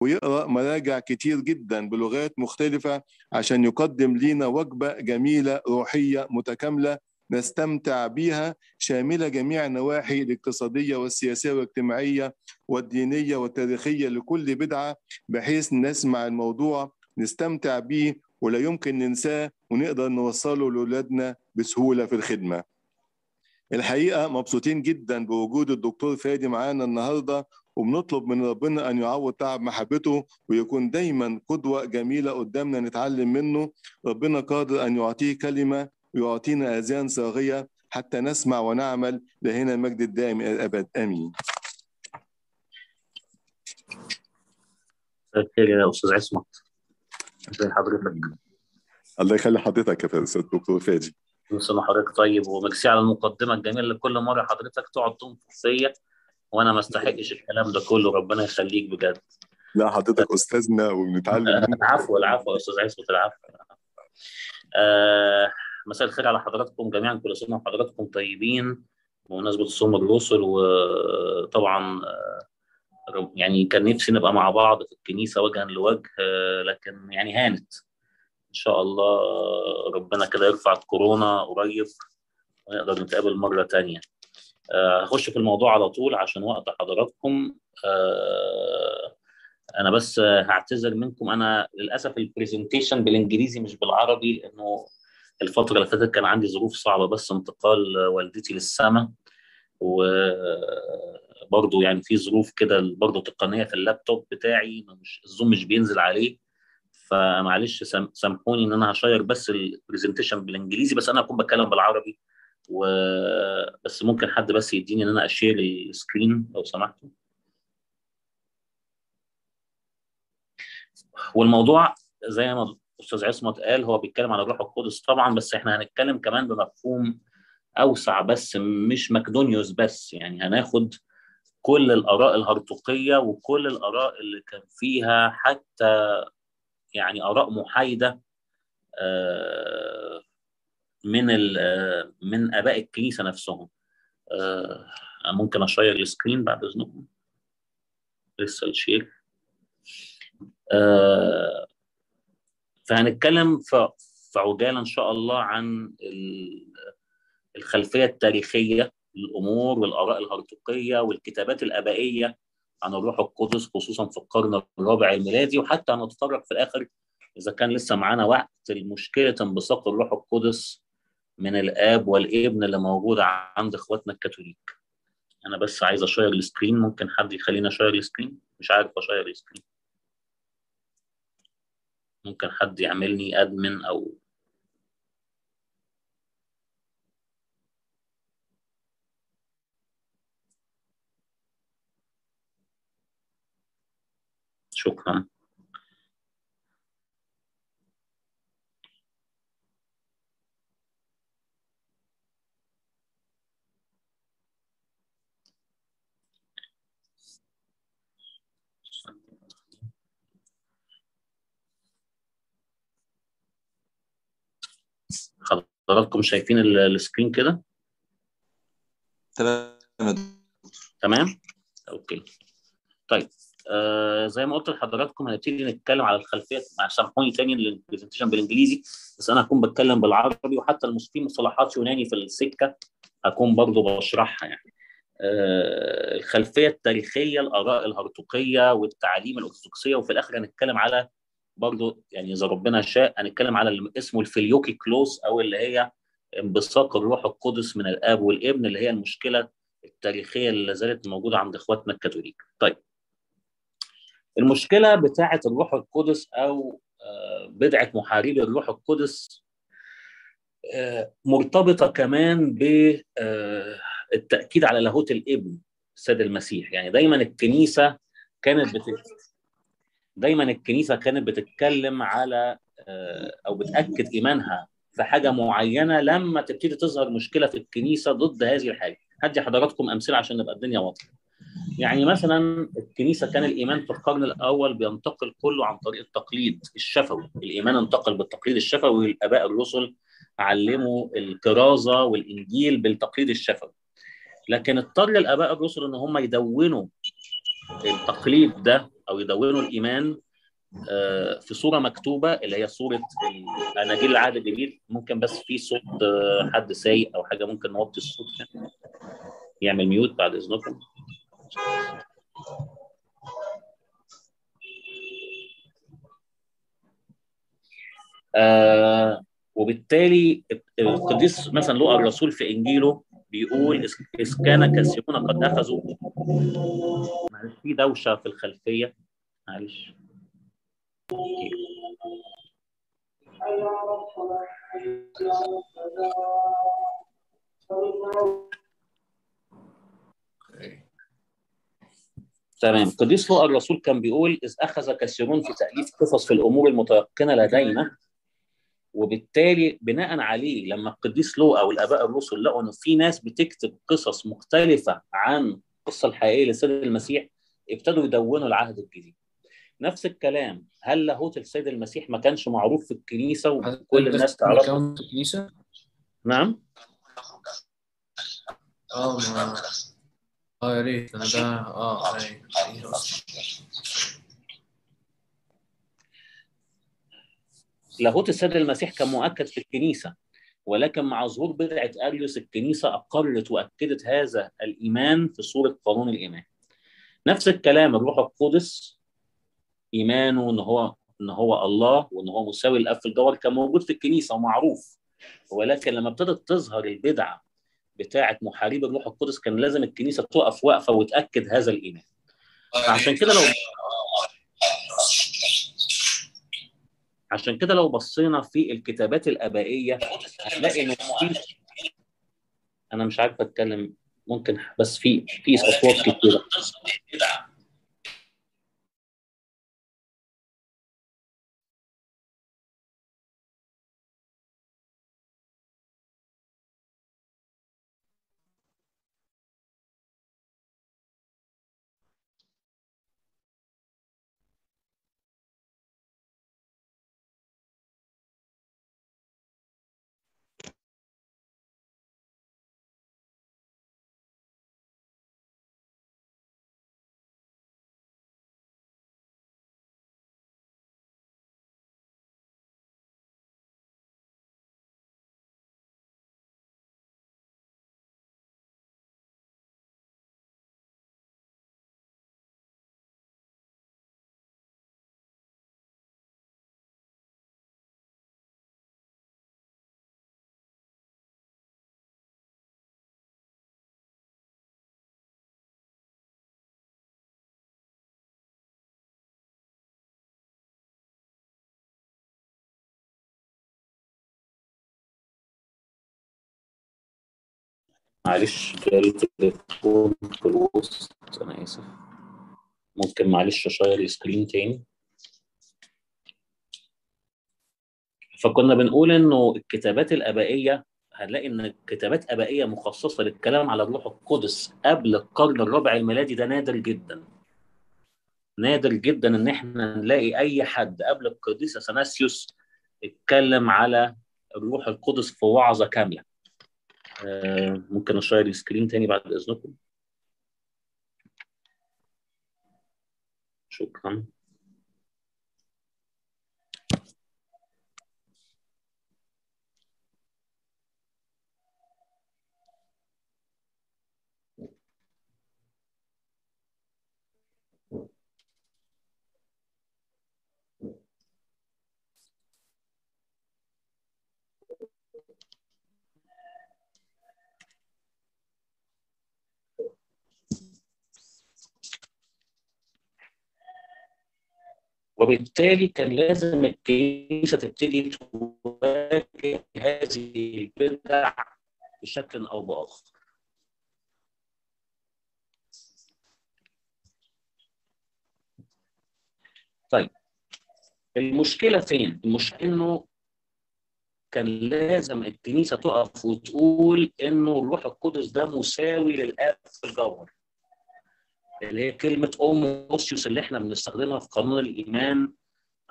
ويقرأ مراجع كتير جدا بلغات مختلفة عشان يقدم لينا وجبة جميلة روحية متكاملة نستمتع بها شاملة جميع النواحي الاقتصادية والسياسية والاجتماعية والدينية والتاريخية لكل بدعة بحيث نسمع الموضوع نستمتع به ولا يمكن ننساه ونقدر نوصله لأولادنا بسهولة في الخدمة. الحقيقة مبسوطين جدا بوجود الدكتور فادي معانا النهاردة وبنطلب من ربنا أن يعوض تعب محبته ويكون دايما قدوة جميلة قدامنا نتعلم منه. ربنا قادر أن يعطيه كلمة ويعطينا أذان صاغية حتى نسمع ونعمل لهنا المجد الدائم إلى الأبد. آمين. خير يا أستاذ عصمت. ازي حضرتك. الله يخلي حضرتك يا أستاذ دكتور فادي. كل سنه حضرتك طيب وميرسي على المقدمة الجميلة اللي كل مرة حضرتك تقعد تنفخ فيا. وأنا ما استحقش الكلام ده كله ربنا يخليك بجد. لا حضرتك أستاذنا وبنتعلم. العفو العفو يا أستاذ عصمت العفو. آه مساء الخير على حضراتكم جميعا كل سنة وحضراتكم طيبين بمناسبة صوم الرسل وطبعا آه، يعني كان نفسي نبقى مع بعض في الكنيسة وجها لوجه آه، لكن يعني هانت. إن شاء الله ربنا كده يرفع الكورونا قريب ونقدر نتقابل مرة تانية. آه، هخش في الموضوع على طول عشان وقت حضراتكم. آه، أنا بس هعتذر منكم. أنا للأسف ال presentation بالإنجليزي مش بالعربي لأنه الفترة اللي فاتت كان عندي ظروف صعبة بس انتقال والدتي للسماء وبرضه يعني في ظروف كده برضه تقنية في اللابتوب بتاعي مش الزوم مش بينزل عليه. فمعلش سام- سامحوني إن أنا ه share بس ال presentation بالإنجليزي بس أنا هكون بتكلم بالعربي. و بس ممكن حد بس يديني إن أنا أشير السكرين لو سمحتوا. والموضوع زي ما الأستاذ عصمت قال هو بيتكلم على الروح القدس طبعا بس إحنا هنتكلم كمان بمفهوم أوسع بس مش مكدونيوس بس. يعني هناخد كل الآراء الهرطقية وكل الآراء اللي كان فيها حتى يعني آراء محايدة آه، من آه، من آباء الكنيسة نفسهم. آه، ممكن أ share ال screen بعد إذنكم. لسه ال share آه، فهنتكلم في عجاله إن شاء الله عن ال- الخلفية التاريخية للامور والآراء الهرطقية والكتابات الآبائية عن الروح القدس خصوصا في القرن الرابع الميلادي. وحتى هنتطرق في الآخر إذا كان لسه معانا وقت لمشكلة انبثاق الروح القدس من الآب والابن اللي موجوده عند إخواتنا الكاثوليك. أنا بس عايز أ share ال screen ممكن حد يخليني أ share ال screen؟ مش عارف أ share ال screen. ممكن حد يعملني admin أو شكرا حضراتكم شايفين ال- السكرين كده؟ تمام تمام؟ okay. طيب آه زي ما قلت لحضراتكم هنبتدي نتكلم على الخلفية مع سامحوني تاني ال presentation بالإنجليزي بس أنا هكون بتكلم بالعربي وحتى في مصطلحات يوناني في السكة هكون برضو بشرحها يعني. آه الخلفية التاريخية الآراء الهرطقيه والتعاليم الأرثوذكسية وفي الآخر هنتكلم على برضو يعني إذا ربنا شاء هنتكلم على اللي اسمه ال Filioque clause أو اللي هي انبثاق الروح القدس من الآب والابن اللي هي المشكلة التاريخية اللي زالت موجودة عند إخواتنا الكاثوليك. طيب المشكلة بتاعة الروح القدس أو آه، بدعة محاربي الروح القدس آه، مرتبطة كمان بالتاكيد على لاهوت الابن السيد المسيح يعني دايما الكنيسة كانت بت... دايما الكنيسة كانت بتتكلم على آه، أو بتأكد إيمانها في حاجة معينة لما تبتدي تظهر مشكلة في الكنيسة ضد هذه الحاجة. هدي حضراتكم أمثلة عشان نبقى الدنيا واضحة. يعني مثلا الكنيسة كان الإيمان في القرن الأول بينتقل كله عن طريق التقليد الشفوي. الإيمان انتقل بالتقليد الشفوي والآباء الرسل علموا الكرازة والإنجيل بالتقليد الشفوي. لكن اضطر الآباء الرسل إن هم يدونوا التقليد ده أو يدونوا الإيمان في صورة مكتوبة اللي هي صورة اناجيل العهد الجديد ممكن بس في صوت حد سايق أو حاجة ممكن نوطي الصوت يعمل ميوت بعد إذنكم. آه وبالتالي القديس مثلا لقى الرسول في إنجيله بيقول اذ كان كثيرون قد أخذوا. معلش في دوشة في الخلفية. معلش. تمام. قديس لوقا الرسول كان بيقول إذ أخذ كثيرون في تأليف قصص في الأمور المتيقنة لدينا. وبالتالي بناء عليه لما القديس لوقا والآباء الرسل لقوا إنه في ناس بتكتب قصص مختلفة عن القصة الحقيقية للسيد المسيح ابتدوا يدونوا العهد الجديد. نفس الكلام هل لاهوت السيد المسيح ما كانش معروف في الكنيسة وكل الناس تعرفه؟ في الكنيسة؟ نعم؟ آه ما آه يا ريت أنا ده آه لاهوت السيد المسيح كان مؤكد في الكنيسة ولكن مع ظهور بدعة أريوس الكنيسة أقرت وأكدت هذا الإيمان في صورة قانون الإيمان. نفس الكلام الروح القدس إيمانه إن هو إن هو الله وإن هو مساوي الأب في الجوهر كان موجود في الكنيسة ومعروف. ولكن لما ابتدت تظهر البدعة بتاعة محاربي الروح القدس كان لازم الكنيسة تقف وقفة وتأكد هذا الإيمان. عشان كده لو عشان كده لو بصينا في الكتابات الأبائية هنلاقي إنه في أنا مش عارف أتكلم ممكن بس في في أصوات كتيرة. معلش جالي تليفون في الوسط. أنا آسف. ممكن معلش أشير سكرين تاني. فكنا بنقول إنه الكتابات الأبائية هنلاقي إن كتابات أبائية مخصصة للكلام على الروح القدس قبل القرن الرابع الميلادي ده نادر جدا. نادر جدا إن إحنا نلاقي أي حد قبل القديس أثناسيوس اتكلم على الروح القدس في وعظة كاملة. آه ممكن أشير السكرين تاني بعد إذنكم. شكرا. وبالتالي كان لازم الكنيسه تبتدي تواجه هذه البدع بشكل أو بآخر. طيب المشكلة فين؟ المشكلة إنه كان لازم الكنيسة تقف وتقول إنه الروح القدس ده مساوي للأب في الجوهر. اللي هي كلمة أوموسيوس اللي إحنا بنستخدمها في قانون الإيمان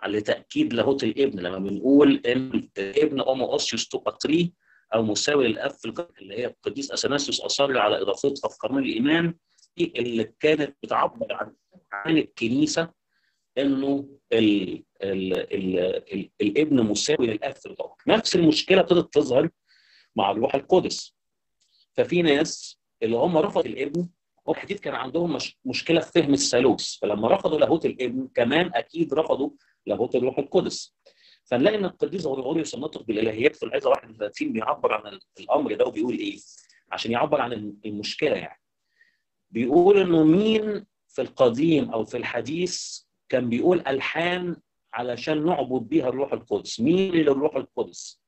لتأكيد لاهوت الابن لما بنقول إن الابن أوموسيوس تقتلي أو مساوي للأب في اللي هي القديس أثناسيوس أصر على إضافتها في قانون الإيمان دي اللي كانت بتعبر عن عن الكنيسة إنه ال ال ال ال الابن مساوي للأب في نفس المشكلة ابتدت تظهر مع الروح القدس. ففي ناس اللي هم رفضوا الابن هو الحديث كان عندهم مش مشكلة في فهم الثالوث فلما رفضوا لاهوت الابن كمان أكيد رفضوا لاهوت الروح القدس فنلاقي إن القديس غريغوريوس الناطق بالإلهيات في العظه 31 بيعبر عن الأمر ده وبيقول إيه؟ عشان يعبر عن المشكلة يعني. بيقول إنه مين في القديم أو في الحديث كان بيقول ألحان علشان نعبد بيها الروح القدس، مين اللي الروح القدس؟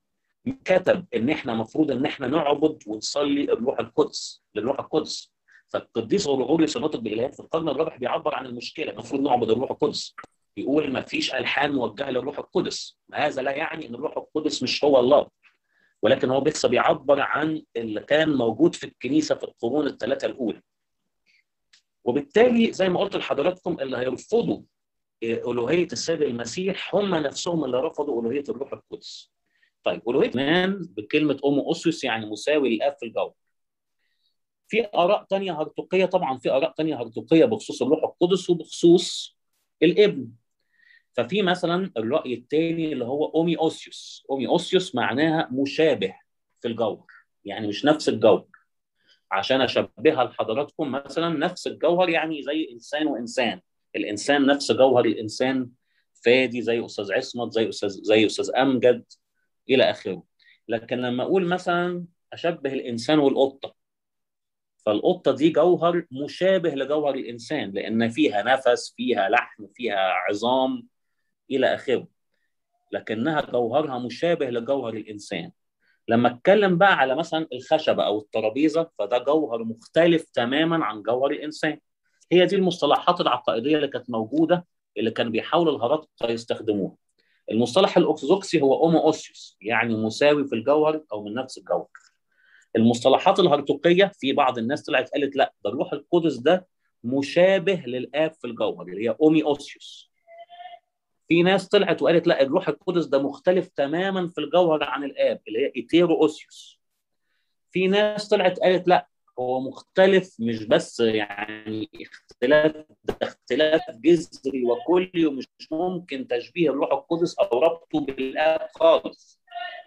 كتب إن إحنا المفروض إن إحنا نعبد ونصلي الروح القدس للروح القدس. فالقديس غريغوريوس الناطق بالالهيات في القرن الرابع بيعبر عن المشكلة. المفروض نعبد الروح القدس. يقول ما فيش ألحان موجهة للروح القدس. هذا لا يعني إن الروح القدس مش هو الله. ولكن هو بس بيعبر عن اللي كان موجود في الكنيسة في القرون الثلاثة الأولى. وبالتالي زي ما قلت لحضراتكم اللي هيرفضوا الوهيه السيد المسيح هم نفسهم اللي رفضوا الوهيه الروح القدس. طيب الوهيه بكلمة ομοούσιος يعني مساوي للاب في الجوهر في آراء ثانية هرطقيه طبعا في آراء ثانية هرطقيه بخصوص الروح القدس وبخصوص الابن. ففي مثلا الرأي الثاني اللي هو ομοιούσιος ομοιούσιος معناها مشابه في الجوهر يعني مش نفس الجوهر. عشان اشبهها لحضراتكم مثلا نفس الجوهر يعني زي إنسان وإنسان. الإنسان نفس جوهر الإنسان فادي زي أستاذ عصمت زي أستاذ زي أستاذ أمجد إلى آخره. لكن لما أقول مثلا أشبه الإنسان والقطة فالقطة دي جوهر مشابه لجوهر الإنسان لأن فيها نفس فيها لحم فيها عظام إلى آخره. لكنها جوهرها مشابه لجوهر الإنسان. لما أتكلم بقى على مثلا الخشبة أو الترابيزة فده جوهر مختلف تماما عن جوهر الإنسان. هي دي المصطلحات العقائدية اللي كانت موجودة اللي كان بيحاول الهرطقه يستخدموها. المصطلح الأرثوذكسي هو ομοούσιος يعني مساوي في الجوهر أو من نفس الجوهر. المصطلحات الهرطقيه في بعض الناس طلعت قالت لا ده الروح القدس ده مشابه للآب في الجوهر اللي هي ομοιούσιος في ناس طلعت وقالت لا الروح القدس ده مختلف تماما في الجوهر عن الآب اللي هي ετεροούσιος في ناس طلعت قالت لا هو مختلف مش بس يعني اختلاف اختلاف جذري وكلي ومش ممكن تشبيه الروح القدس أو ربطه بالآب خالص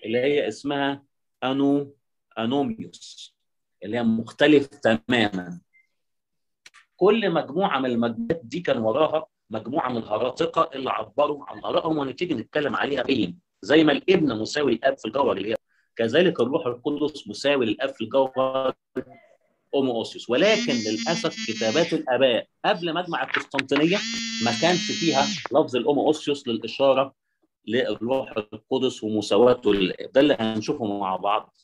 اللي هي اسمها انو أنوميوس اللي هي مختلف تماما. كل مجموعة من المجموعات دي كان وراها مجموعة من الهراطقه اللي عبروا عن آرائهم ونبتدي نتكلم عليها إيه زي ما الابن مساوي للأب في الجوهر اللي هي كذلك الروح القدس مساوي للأب في الجوهر ομοούσιος ولكن للأسف كتابات الآباء قبل مجمع القسطنطينية ما كانش فيها لفظ ال ομοούσιος للإشارة للروح القدس ومساواته للأب. ده اللي هنشوفه مع بعض.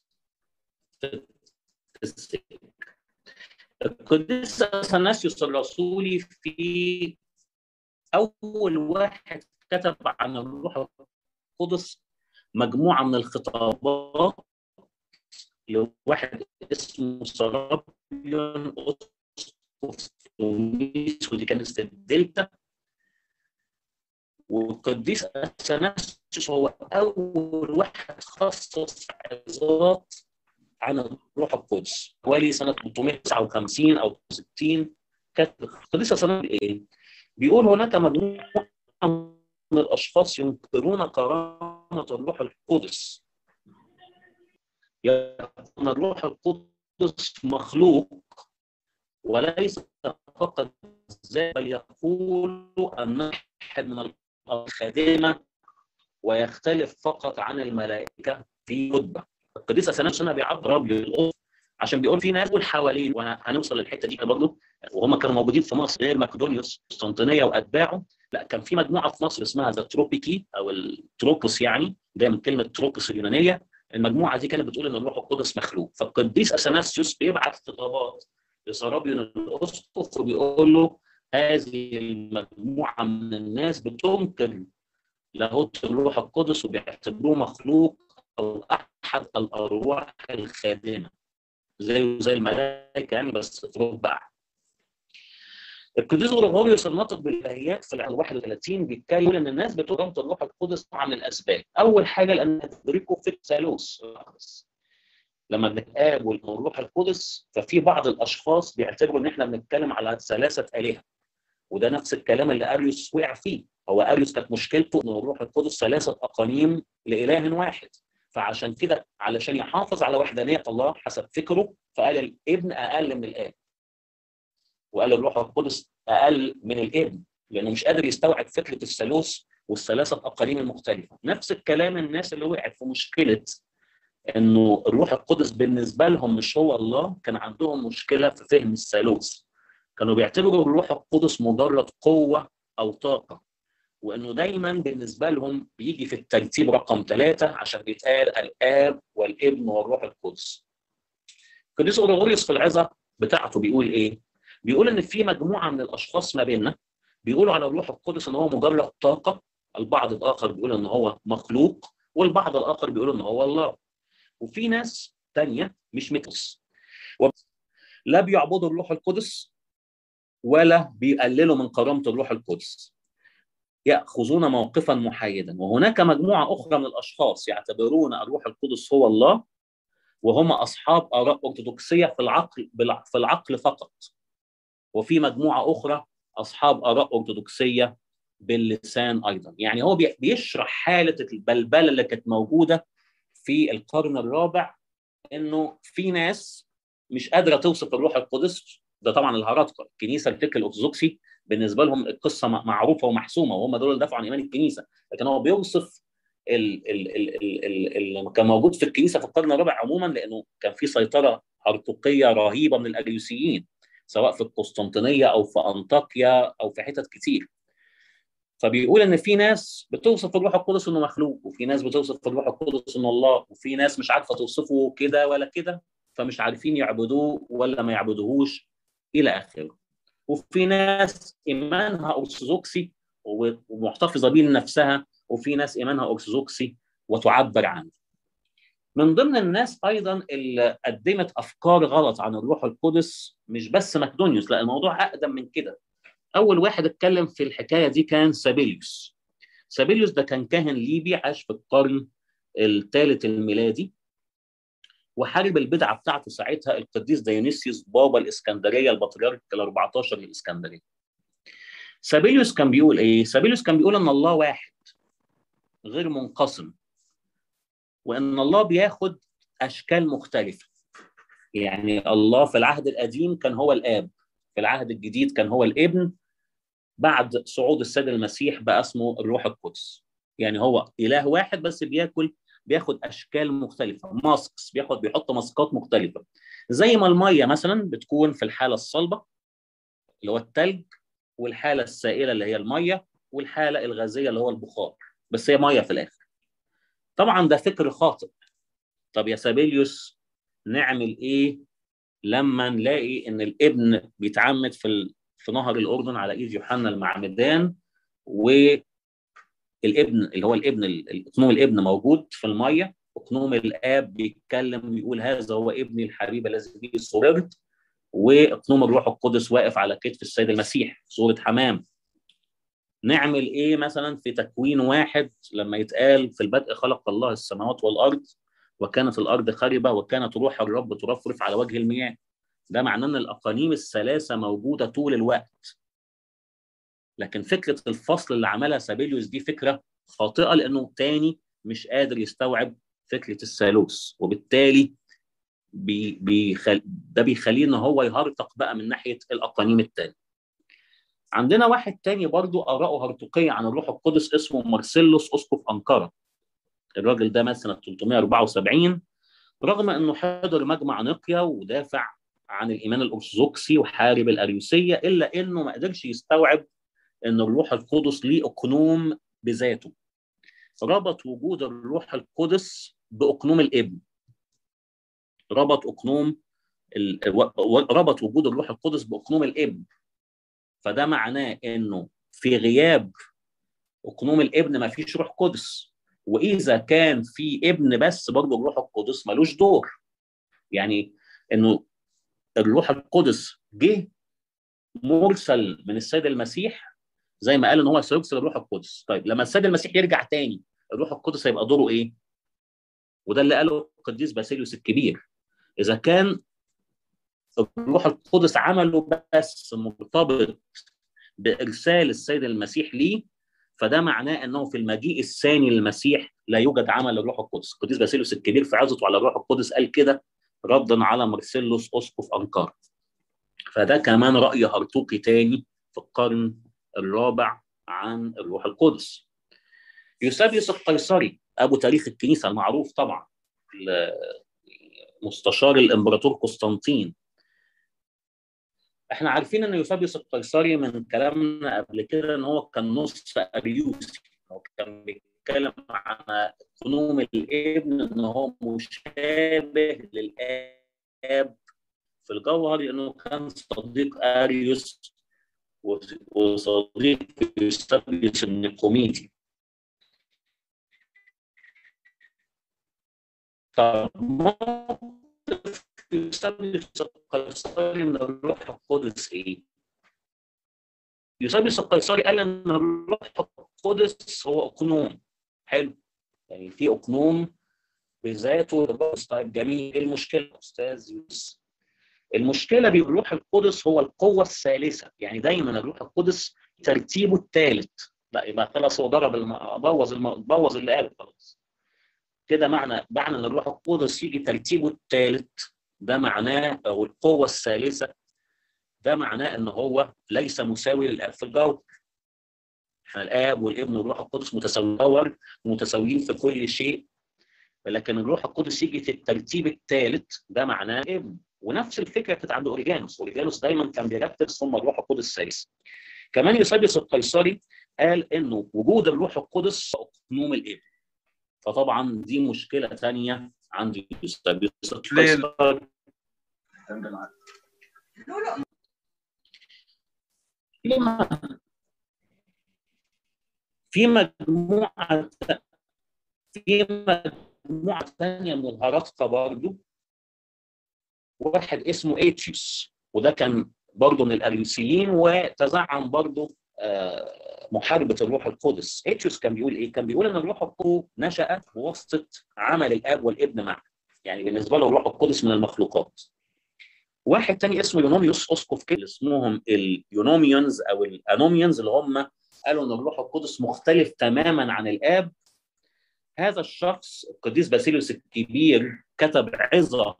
القديس اثناسيوس الرسولي في أول واحد كتب عن الروح القدس مجموعة من الخطابات لواحد اسمه سرابيون اسقف ودي كانت الدلتا. والقديس اثناسيوس هو أول واحد خصص عظات عن الروح القدس. حوالي سنة 359 أو 60 كانت القديس اثناسيوس إيه؟ بيقول هناك مجموعة من الأشخاص ينكرون كرامة الروح القدس. يكون الروح القدس مخلوق وليس فقط ذات بل يقول أن من الخادمة ويختلف فقط عن الملائكة في رتبه القديس اثناسيوس بيعبر عشان بيقول في ناس حوالين وهنوصل للحتة دي برضه وهم كانوا موجودين في مصر غير مقدونيوس قسطنطينية وأتباعه. لا كان في مجموعة في مصر اسمها the Tropici أو ال τρόπος يعني ده من كلمة τρόπος اليونانية. المجموعة دي كانت بتقول إن الروح القدس مخلوق. فالقديس اثناسيوس بيبعت خطابات لسرابيون الأسقف وبيقول له هذه المجموعة من الناس بتنكر لاهوت الروح القدس وبيعتبروه مخلوق أو احد الأرواح الخادمة. زي زي الملائكة يعني بس رتبه القديس غريغوريوس الناطق بالإلهيات في العام 31 بيتكلم إن الناس بتقول رمز الروح القدس طبعا من الأسباب، أول حاجة لأن تدركوا في الثالوث لما بنتقابل والروح القدس ففي بعض الأشخاص بيعتبروا إن إحنا بنتكلم على ثلاثة آلهة. وده نفس الكلام اللي أريوس وقع فيه. هو أريوس كانت مشكلته إن الروح القدس ثلاثة اقانيم لإله واحد. فعشان كده علشان يحافظ على وحدانية الله حسب فكره فقال الابن أقل من الآب. وقال الروح القدس أقل من الابن لأنه مش قادر يستوعب فكرة الثالوث والثلاثة اقاليم المختلفة. نفس الكلام الناس اللي وقعت في مشكلة إنه الروح القدس بالنسبة لهم مش هو الله كان عندهم مشكلة في فهم الثالوث. كانوا بيعتبروا الروح القدس مجرد قوة أو طاقة. وإنه دايما بالنسبة لهم بيجي في الترتيب رقم ثلاثة عشان بيتقال الآب والابن والروح القدس. قديس اورغوريوس في العظة بتاعته بيقول إيه؟ بيقول إن في مجموعة من الأشخاص ما بيننا بيقولوا على الروح القدس إن هو مجرد طاقة، البعض الآخر بيقول إن هو مخلوق، والبعض الآخر بيقول إن هو الله. وفي ناس ثانية مش ميتوس. لا بيعبدوا الروح القدس ولا بيقللوا من كرامة الروح القدس. يأخذون موقفا محايدا. وهناك مجموعة أخرى من الأشخاص يعتبرون الروح القدس هو الله وهم أصحاب آراء أرثوذكسية في العقل في العقل فقط. وفي مجموعة أخرى أصحاب آراء أرثوذكسية باللسان أيضا. يعني هو بيشرح حالة البلبلة اللي كانت موجودة في القرن الرابع إنه في ناس مش قادرة توصف الروح القدس. ده طبعا الهرطقه الكنيسه الفكر الأرثوذكسي بالنسبة لهم القصة معروفة ومحسومة وهم دول اللي دافعوا عن إيمان الكنيسة. لكن هو بيوصف اللي كان موجود في الكنيسة في القرن الرابع عموما لأنه كان في سيطرة هرطقية رهيبة من الأريوسيين سواء في القسطنطينية أو في أنطاكيا أو في حتت كتير. فبيقول إن في ناس بتوصف الروح القدس إنه مخلوق وفي ناس بتوصف الروح القدس إنه الله وفي ناس مش عارفة توصفه كده ولا كده فمش عارفين يعبدوه ولا ما يعبدوهوش إلى آخره. وفي ناس إيمانها أرثوذكسي ومحتفظة بيه لنفسها وفي ناس إيمانها أرثوذكسي وتعبر عنه. من ضمن الناس أيضا اللي قدمت أفكار غلط عن الروح القدس مش بس مكدونيوس لا الموضوع أقدم من كده. أول واحد اتكلم في الحكاية دي كان سابيليوس. سابيليوس ده كان كاهن ليبي عاش في القرن الثالث الميلادي. وحارب البدعة بتاعته ساعتها القديس ديونيسيوس بابا الإسكندرية البطريرك ال 14 للاسكندريه. سابيليوس كان بيقول إيه؟ سابيليوس كان بيقول إن الله واحد غير منقسم وإن الله بياخد أشكال مختلفة. يعني الله في العهد القديم كان هو الآب، في العهد الجديد كان هو الابن بعد صعود السيد المسيح بقى اسمه الروح القدس. يعني هو إله واحد بس بياكل بياخد أشكال مختلفة ماسكس بياخد بيحط ماسكات مختلفة. زي ما المية مثلا بتكون في الحالة الصلبة اللي هو الثلج والحالة السائلة اللي هي المية والحالة الغازية اللي هو البخار. بس هي مية في الآخر. طبعا ده فكر خاطئ. طب يا سابيليوس نعمل إيه لما نلاقي إن الإبن بيتعمد في في نهر الأردن على إيد يوحنا المعمدان و الابن اللي هو الابن اقنوم الابن موجود في المية اقنوم الآب بيتكلم ويقول هذا هو ابني الحبيب الذي به سررت واقنوم الروح القدس واقف على كتف السيد المسيح صورة حمام. نعمل إيه مثلا في تكوين واحد لما يتقال في البدء خلق الله السماوات والأرض وكانت الأرض خربة وكانت روح الرب ترفرف على وجه المياه؟ ده معناه إن الاقانيم الثلاثة موجودة طول الوقت. لكن فكرة الفصل اللي عملها سابيليوس دي فكرة خاطئة لأنه تاني مش قادر يستوعب فكرة الثالوث وبالتالي بي بيخل... ده بيخليه إن هو يهرطق بقى من ناحية الأقانيم الثانية. عندنا واحد تاني برضو آراءه هرطقية عن الروح القدس اسمه مارسيلوس اسقف أنقرة. الراجل ده مات سنه 374 رغم إنه حضر مجمع نقيا ودافع عن الإيمان الأرثوذكسي وحارب الأريوسية إلا إنه ما قدرش يستوعب إن الروح القدس ليه اقنوم بذاته. ربط وجود الروح القدس بأقنوم الإبن. ربط أقنوم ال... ربط وجود الروح القدس بأقنوم الإبن. فده معناه إنه في غياب أقنوم الإبن ما فيش روح قدس. وإذا كان في إبن بس برضه الروح القدس ملوش دور. يعني إنه الروح القدس جه مرسل من السيد المسيح زي ما قال إن هو سيرسل الروح القدس. طيب لما السيد المسيح يرجع تاني الروح القدس هيبقى دوره إيه؟ وده اللي قاله القديس باسيليوس الكبير. إذا كان الروح القدس عمله بس مرتبط بإرسال السيد المسيح ليه فده معناه إنه في المجيء الثاني للمسيح لا يوجد عمل للروح القدس. القديس باسيليوس الكبير في عظته على الروح القدس قال كده ردا على مرسيلوس اسقف انقره فده كمان رأي هرطوقي تاني في القرن الرابع عن الروح القدس. يوسابيوس القيصري أبو تاريخ الكنيسة المعروف طبعا مستشار الإمبراطور قسطنطين. إحنا عارفين إن يوسابيوس القيصري من كلامنا قبل كده إن هو كان نص اريوسي هو كان بيتكلم عن قنوم الإبن إن هو مشابه للآب في الجوهر لأنه كان صديق أريوس وصديق يوسابيوس النيقوميدي طب يوسابيوس القيصري من الروح القدس إيه؟ يوسابيوس القيصري قال أن الروح القدس هو أقنوم. حلو. يعني في أقنوم بذاته طيب جميل. إيه المشكلة أستاذ يوسف؟ المشكلة بالروح القدس هو القوة الثالثة. يعني دايما الروح القدس ترتيبه الثالث. لا يبقى خلاص هو ضرب الم... بوظ الم... بوظ اللي قاله خلاص. كده معنى معنى إن الروح القدس يجي ترتيبه الثالث. ده معناه أو القوة الثالثة. ده معناه إن هو ليس مساوي للأب في الجوهر إحنا الآب والابن والروح القدس متساويين ومتساويين في كل شيء. لكن الروح القدس يجي في الترتيب الثالث. ده معناه ابن ونفس الفكرة كانت عند اوريجانوس أوريجانوس دايما كان بيرتب ثم الروح القدس الثالث كمان يوسابيوس القيصري قال إنه وجود الروح القدس اقنوم الابن فطبعا دي مشكلة ثانية عند يوسابيوس القيصري. في مجموعة في مجموعة ثانية من الهرطقه برضه واحد اسمه ايتشيوس وده كان برضه من الاريوسيين وتزعم برضه محاربة الروح القدس. ايتشيوس كان بيقول إيه؟ كان بيقول إن الروح القدس نشا بواسطه عمل الآب والابن معا يعني بالنسبة له الروح القدس من المخلوقات. واحد تاني اسمه يونوميوس اسقف كده اسمهم ال Eunomians أو ال Anomoeans اللي هم قالوا إن الروح القدس مختلف تماما عن الآب. هذا الشخص القديس باسيليوس الكبير كتب عظة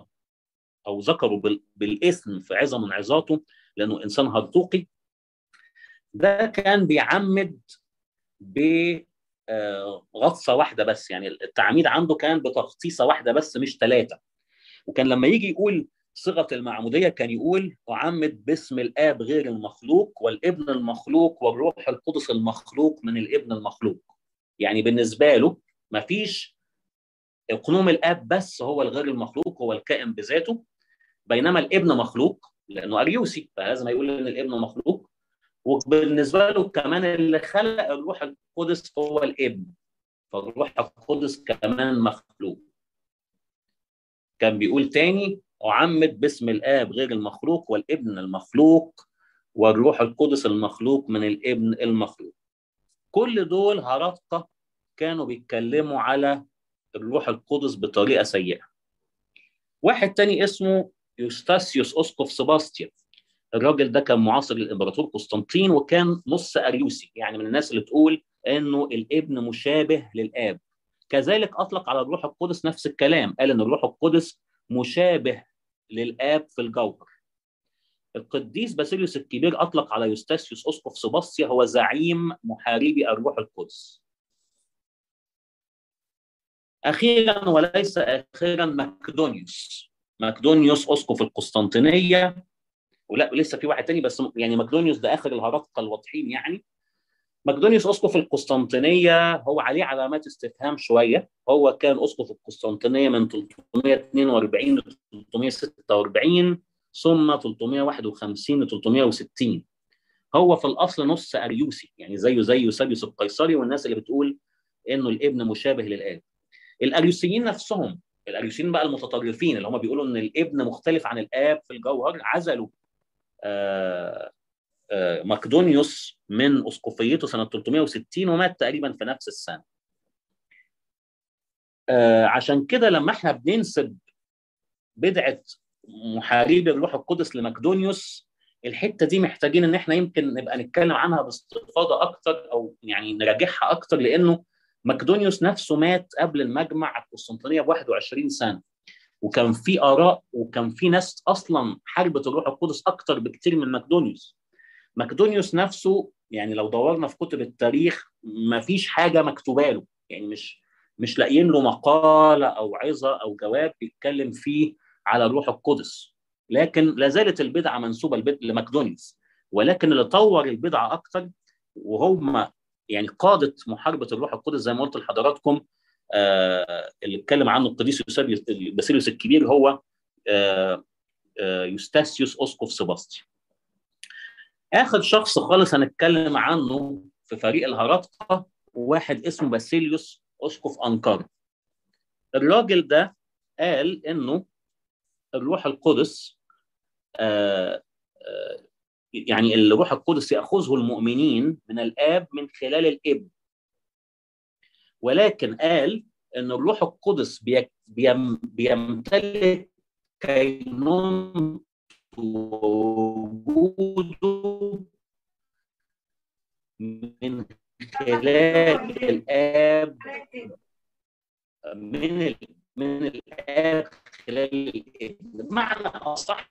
أو ذكره بالاسم في عظه من عظاته لأنه إنسان هرطوقي ده كان بيعمد بغطسه واحدة بس. يعني التعميد عنده كان بتغطيسة واحدة بس مش ثلاثة وكان لما يجي يقول صيغة المعمودية كان يقول أعمد باسم الآب غير المخلوق والابن المخلوق والروح القدس المخلوق من الابن المخلوق. يعني بالنسبة له ما فيش اقنوم الآب بس هو الغير المخلوق هو الكائن بذاته. بينما الابن مخلوق لأنه أريوسي فلازم يقول إن الابن مخلوق. وبالنسبة له كمان اللي خلق الروح القدس هو الابن فالروح القدس كمان مخلوق. كان بيقول تاني أعمد باسم الآب غير المخلوق والابن المخلوق والروح القدس المخلوق من الابن المخلوق. كل دول هرطقة كانوا بيتكلموا على الروح القدس بطريقة سيئة. واحد تاني اسمه يوستاسيوس أسقف سباستيا الراجل ده كان معاصر للإمبراطور قسطنطين وكان نص أريوسي يعني من الناس اللي تقول إنه الإبن مشابه للآب. كذلك أطلق على الروح القدس نفس الكلام قال إن الروح القدس مشابه للآب في الجوهر. القديس باسيليوس الكبير أطلق على يوستاسيوس أسقف سباستيا هو زعيم محاربي الروح القدس. أخيرا وليس أخيرا مكدونيوس مكدونيوس أسقف القسطنطينية. ولا لسه في واحد تاني بس يعني مكدونيوس ده آخر الهرطقة الواضحين يعني. مقدونيوس أسقف القسطنطينية هو عليه علامات استفهام شوية. هو كان أسقف القسطنطينية من 342 ل 346 ثم 351 ل 360 هو في الأصل نص أريوسي يعني زيه زي يوسابيوس القيصري والناس اللي بتقول إنه الابن مشابه للآب. الأريوسيين نفسهم الاريوسيين بقى المتطرفين اللي هم بيقولوا إن الإبن مختلف عن الآب في الجوهر عزلوا آه مقدونيوس من أسقفيته سنة 360 ومات تقريبا في نفس السنة. آه عشان كده لما إحنا بننسب بدعة محاربي الروح القدس لمقدونيوس الحتة دي محتاجين إن إحنا يمكن نبقى نتكلم عنها باستفاضة أكتر أو يعني نراجعها أكتر لأنه مقدونيوس نفسه مات قبل المجمع القسطنطينية ب 21 سنة. وكان في آراء وكان في ناس أصلا حاربت الروح القدس أكتر بكتير من مقدونيوس مقدونيوس نفسه يعني لو دورنا في كتب التاريخ ما فيش حاجة مكتوبة له. يعني مش مش لاقيين له مقالة أو عظة أو جواب بيتكلم فيه على الروح القدس. لكن لا زالت البدعة منسوبة لمقدونيوس ولكن اللي طور البدعة أكتر وهم يعني قادة محاربة الروح القدس زي ما قلت لحضراتكم آه اللي اتكلم عنه القديس باسيليوس الكبير هو آه آه يوستاسيوس اسقف سباستي آخر شخص خالص هنتكلم عنه في فريق الهرطقه واحد اسمه باسيليوس اسقف انقره الراجل ده قال إنه الروح القدس آه آه يعني الروح القدس يأخذه المؤمنين من الآب من خلال الابن ولكن قال إن الروح القدس بيم بيمتلك كينون وجوده من خلال الاب من. من الآب خلال الابن بمعنى أصح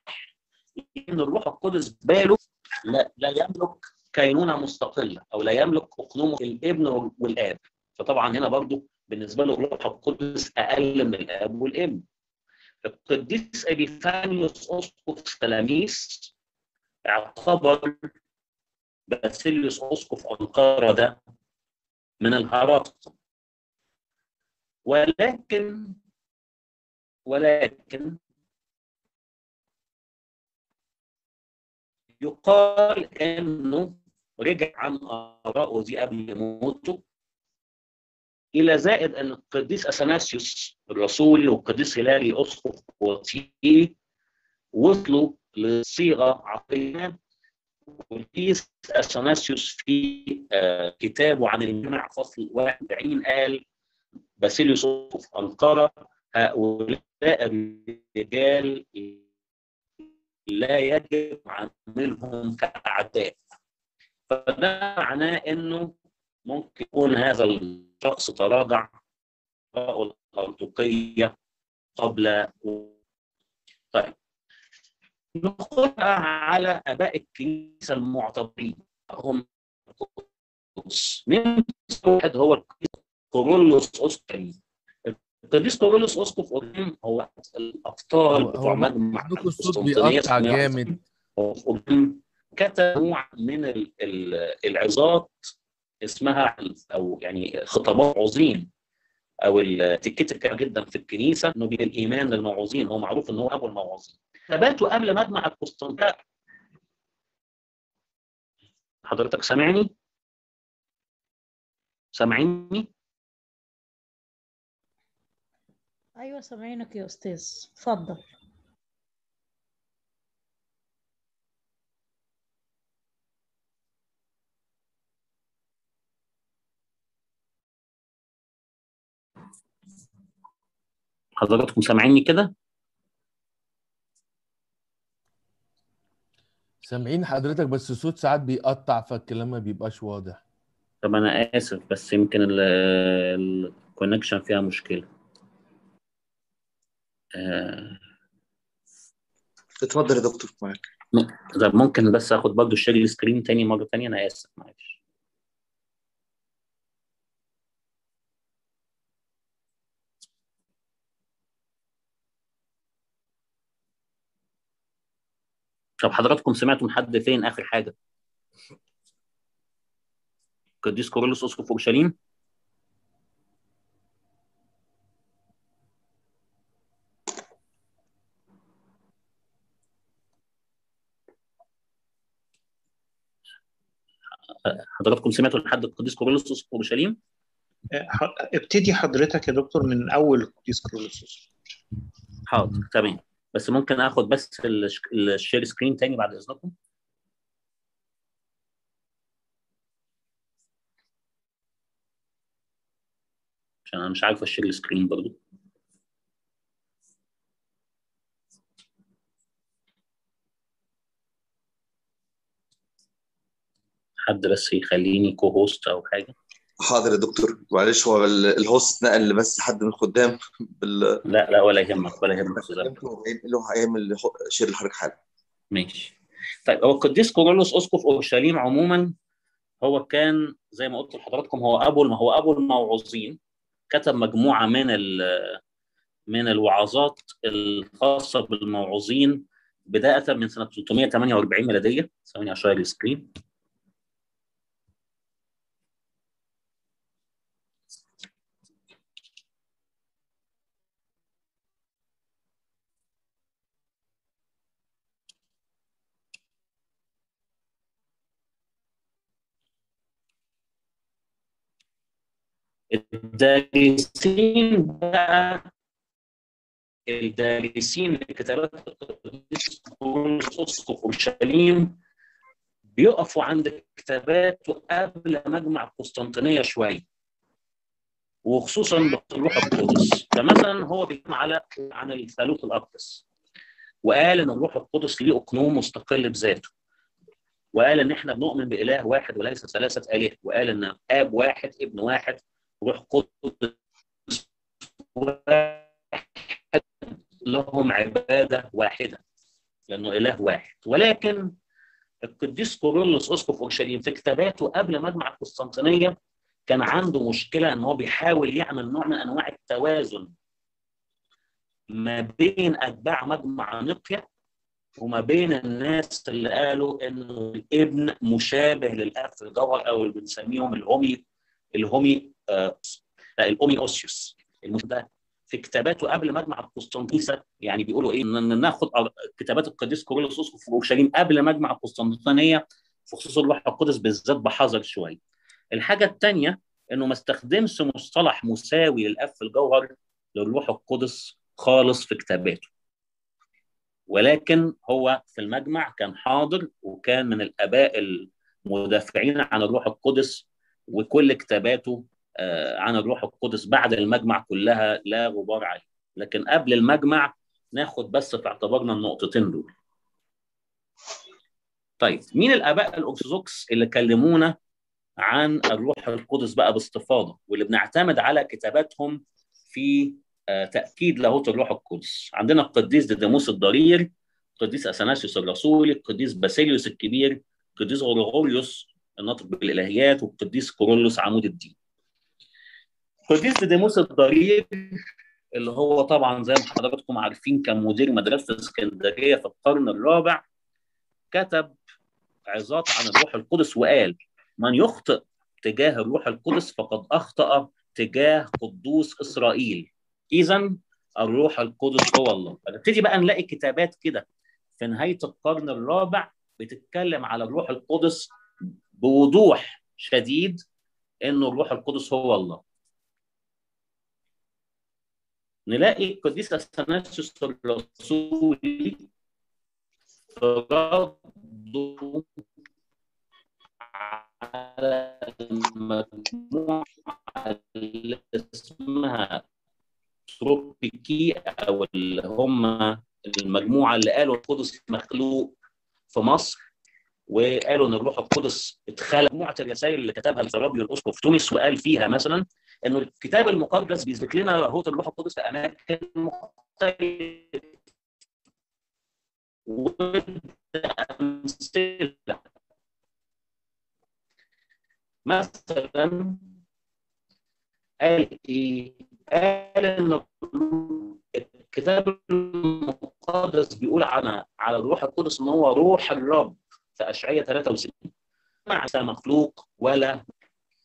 إن الروح القدس باله لا, لا يملك كينونة مستقلة أو لا يملك اقنوم الإبن والآب. فطبعا هنا برضو بالنسبة له الروح القدس أقل من الآب والإبن. القديس أبيفانيوس اسقف تلاميذ اعتبر باسيليوس اسقف انقره ده من الهرطقه ولكن ولكن يقال إنه رجع عن ارائه دي قبل موته إلى زائد أن القديس أثناسيوس الرسول والقديس هلالي اسقف وطيي وصلوا لصيغة عقلية. والقديس أثناسيوس في آه كتابه عن الجمع فصل 41 قال باسيليوس اسقف أنقرة هؤلاء الرجال لا يجب عملهم كأعداء. فده معناه إنه ممكن يكون هذا الشخص تراجع الأرطوقية قبل طيب. ندخل على آباء الكنيسة المعتبرين. هم من واحد هو القديس كورولوس أسقفي القديس كورولوس أسقف أوريم هو الأبطال بتوع مجمع عندكم الصوت بيقطع جامد. كتب نوع من العظات اسمها أو يعني خطابات عظيم أو تتكتب جدا في الكنيسة إنه بالايمان للموعظين هو معروف إن هو أبو الموعظين. ثباته قبل مجمع القسطنطين حضرتك سامعني؟ سامعيني؟ أيوه سامعينك يا أستاذ. اتفضل. حضراتكم سامعيني كده؟ سامعين حضرتك بس الصوت ساعات بيقطع فالكلام ما بيبقاش واضح. طب أنا آسف بس يمكن ال connection فيها مشكلة. آه، اتفضل يا دكتور معاك. طب ممكن بس آخد برضه ال share screen تاني مرة تانية؟ أنا آسف معلش. طب حضراتكم سمعتوا من حد فين آخر حاجة؟ قديس كورولوس اسقف اورشليم حضراتكم سمعتوا لحد القديس كورولوس أورشليم؟ ابتدي حضرتك يا دكتور من أول القديس كورولوس حاضر تمام. بس ممكن آخد بس ال share screen تاني بعد إذنكم؟ عشان أنا مش عارف أ share ال screen برضو. حد بس يخليني co-host أو حاجة؟ حاضر يا دكتور. معلش هو ال- ال host نقل بس حد من الخدام بال لا لا ولا يهمك ولا يهمك. اللي هو هيعمل share لحضرتك حالا. ماشي. طيب هو القديس كورولوس اسقف أورشليم عموما هو كان زي ما قلت لحضراتكم هو أبو الم- هو أبو الموعوظين كتب مجموعة من ال- من الوعظات الخاصة بالموعوظين بداية من سنة 348 ميلادية ثواني ا share ال screen. الدارسين بقى الدارسين لكتابات اسقف أورشليم بيقفوا عند كتاباته قبل مجمع القسطنطينيه شوية. وخصوصا بالروح القدس. فمثلا هو بيتكلم على عن الثالوث الأقدس. وقال إن الروح القدس ليه أقنوم مستقل بذاته. وقال إن إحنا بنؤمن بإله واحد وليس ثلاثة اله وقال إن آب واحد ابن واحد. روح قدس واحد لهم عبادة واحدة لأنه إله واحد. ولكن القديس كورولوس أسقف أورشليم في كتاباته قبل مجمع القسطنطينية كان عنده مشكلة إن هو بيحاول يعمل نوع من أنواع التوازن ما بين أتباع مجمع نقيا وما بين الناس اللي قالوا انه الابن مشابه للاب في الجوهر أو اللي بنسميهم الهومي الهومي آه لا الأومي أوسيوس ده في كتاباته قبل مجمع القسطنطينية يعني بيقولوا إيه ناخد كتابات القديس كورولوس اسقف في أورشليم قبل مجمع القسطنطينية في خصوص الروح القدس بالذات بحذر شوية. الحاجة الثانية إنه ما استخدمش مصطلح مساوي للاب في الجوهر للروح القدس خالص في كتاباته. ولكن هو في المجمع كان حاضر وكان من الآباء المدافعين عن الروح القدس وكل كتاباته عن الروح القدس بعد المجمع كلها لا غبار عليه. لكن قبل المجمع ناخد بس في اعتبارنا النقطتين دول. طيب مين الآباء الأرثوذكس اللي كلمونا عن الروح القدس بقى باستفاضة؟ واللي بنعتمد على كتاباتهم في تأكيد لاهوت الروح القدس. عندنا القديس ديديموس الضرير القديس أثناسيوس الرسولي القديس باسيليوس الكبير القديس غريغوريوس الناطق بالإلهيات والقديس كورولوس عمود الدين. القديس ديديموس الضرير اللي هو طبعا زي ما حضراتكم عارفين كان مدير مدرسة اسكندرية في القرن الرابع كتب عظات عن الروح القدس وقال من يخطئ تجاه الروح القدس فقد أخطأ تجاه قدوس إسرائيل. اذا الروح القدس هو الله. فنبتدي بقى نلاقي كتابات كده في نهاية القرن الرابع بتتكلم على الروح القدس بوضوح شديد إنه الروح القدس هو الله. نلاقي القديس أثناسيوس الرسولي رده على المجموعة اللي اسمها تروبيكي أو اللي هم المجموعة اللي قالوا القدس مخلوق في مصر وقالوا إن الروح القدس اتخلق. مجموعة الرسائل اللي كتبها الزرابي الأسقف تونس وقال فيها مثلا انه الكتاب المقدس بيثبت لنا لاهوت الروح القدس في اماكن مختلفه مثلا قال إيه؟ قال ان الكتاب المقدس بيقول عن على الروح القدس ان هو روح الرب في اشعياء 63 مع مخلوق ولا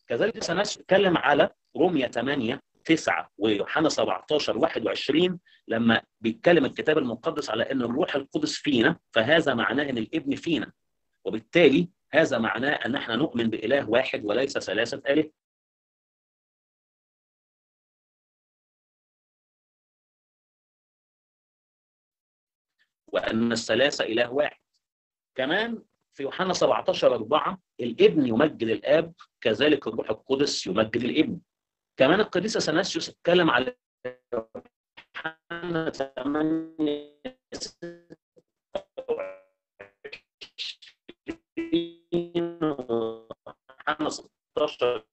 كذلك سناس اتكلم على روميا 8 9 ويوحنا 17 21 لما بيتكلم الكتاب المقدس على إن الروح القدس فينا فهذا معناه إن الإبن فينا. وبالتالي هذا معناه إن إحنا نؤمن بإله واحد وليس ثلاثة اله وأن الثلاثة إله واحد. كمان في يوحنا 17 4 الإبن يمجد الآب كذلك الروح القدس يمجد الإبن. كمان القديس اثناسيوس اتكلم على يوحنا 8 26 يوحنا 16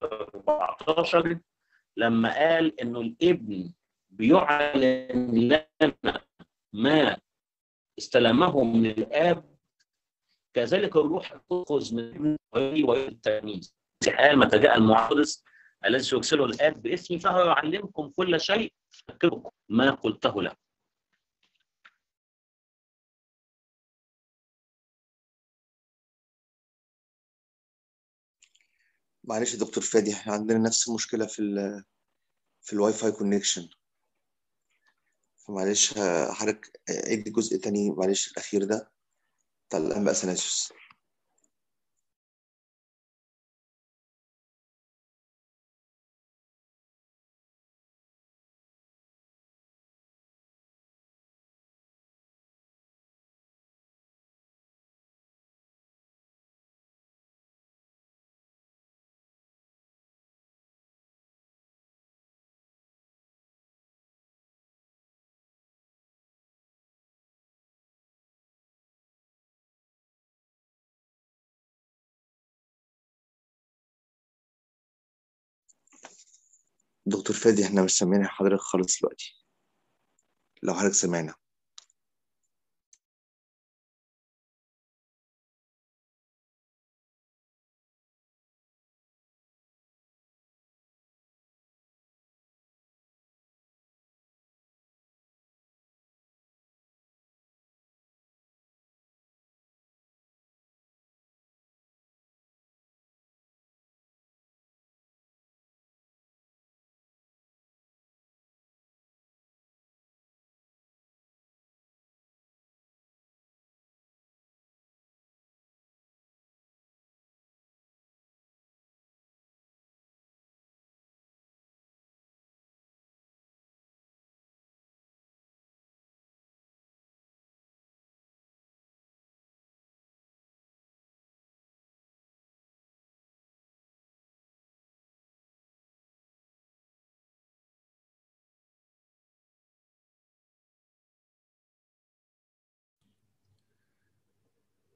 14 لما قال إنه الإبن بيعلن لنا ما استلمه من الآب كذلك الروح تأخذ من الإبن ويولي التلميذ قال متى جاء المعارض الذي سيرسله الاب باسمي؟ فهو يعلمكم كل شيء يذكركم ما قلته له. معلش يا دكتور فادي إحنا عندنا نفس المشكلة في ال في ال Wi-Fi connection فمعلش حضرتك عيد الجزء تاني معلش الأخير ده بتاع الانبا اثناسيوس دكتور فادي إحنا مش سامعين حضرتك خالص دلوقتي. لو حضرتك سمعنا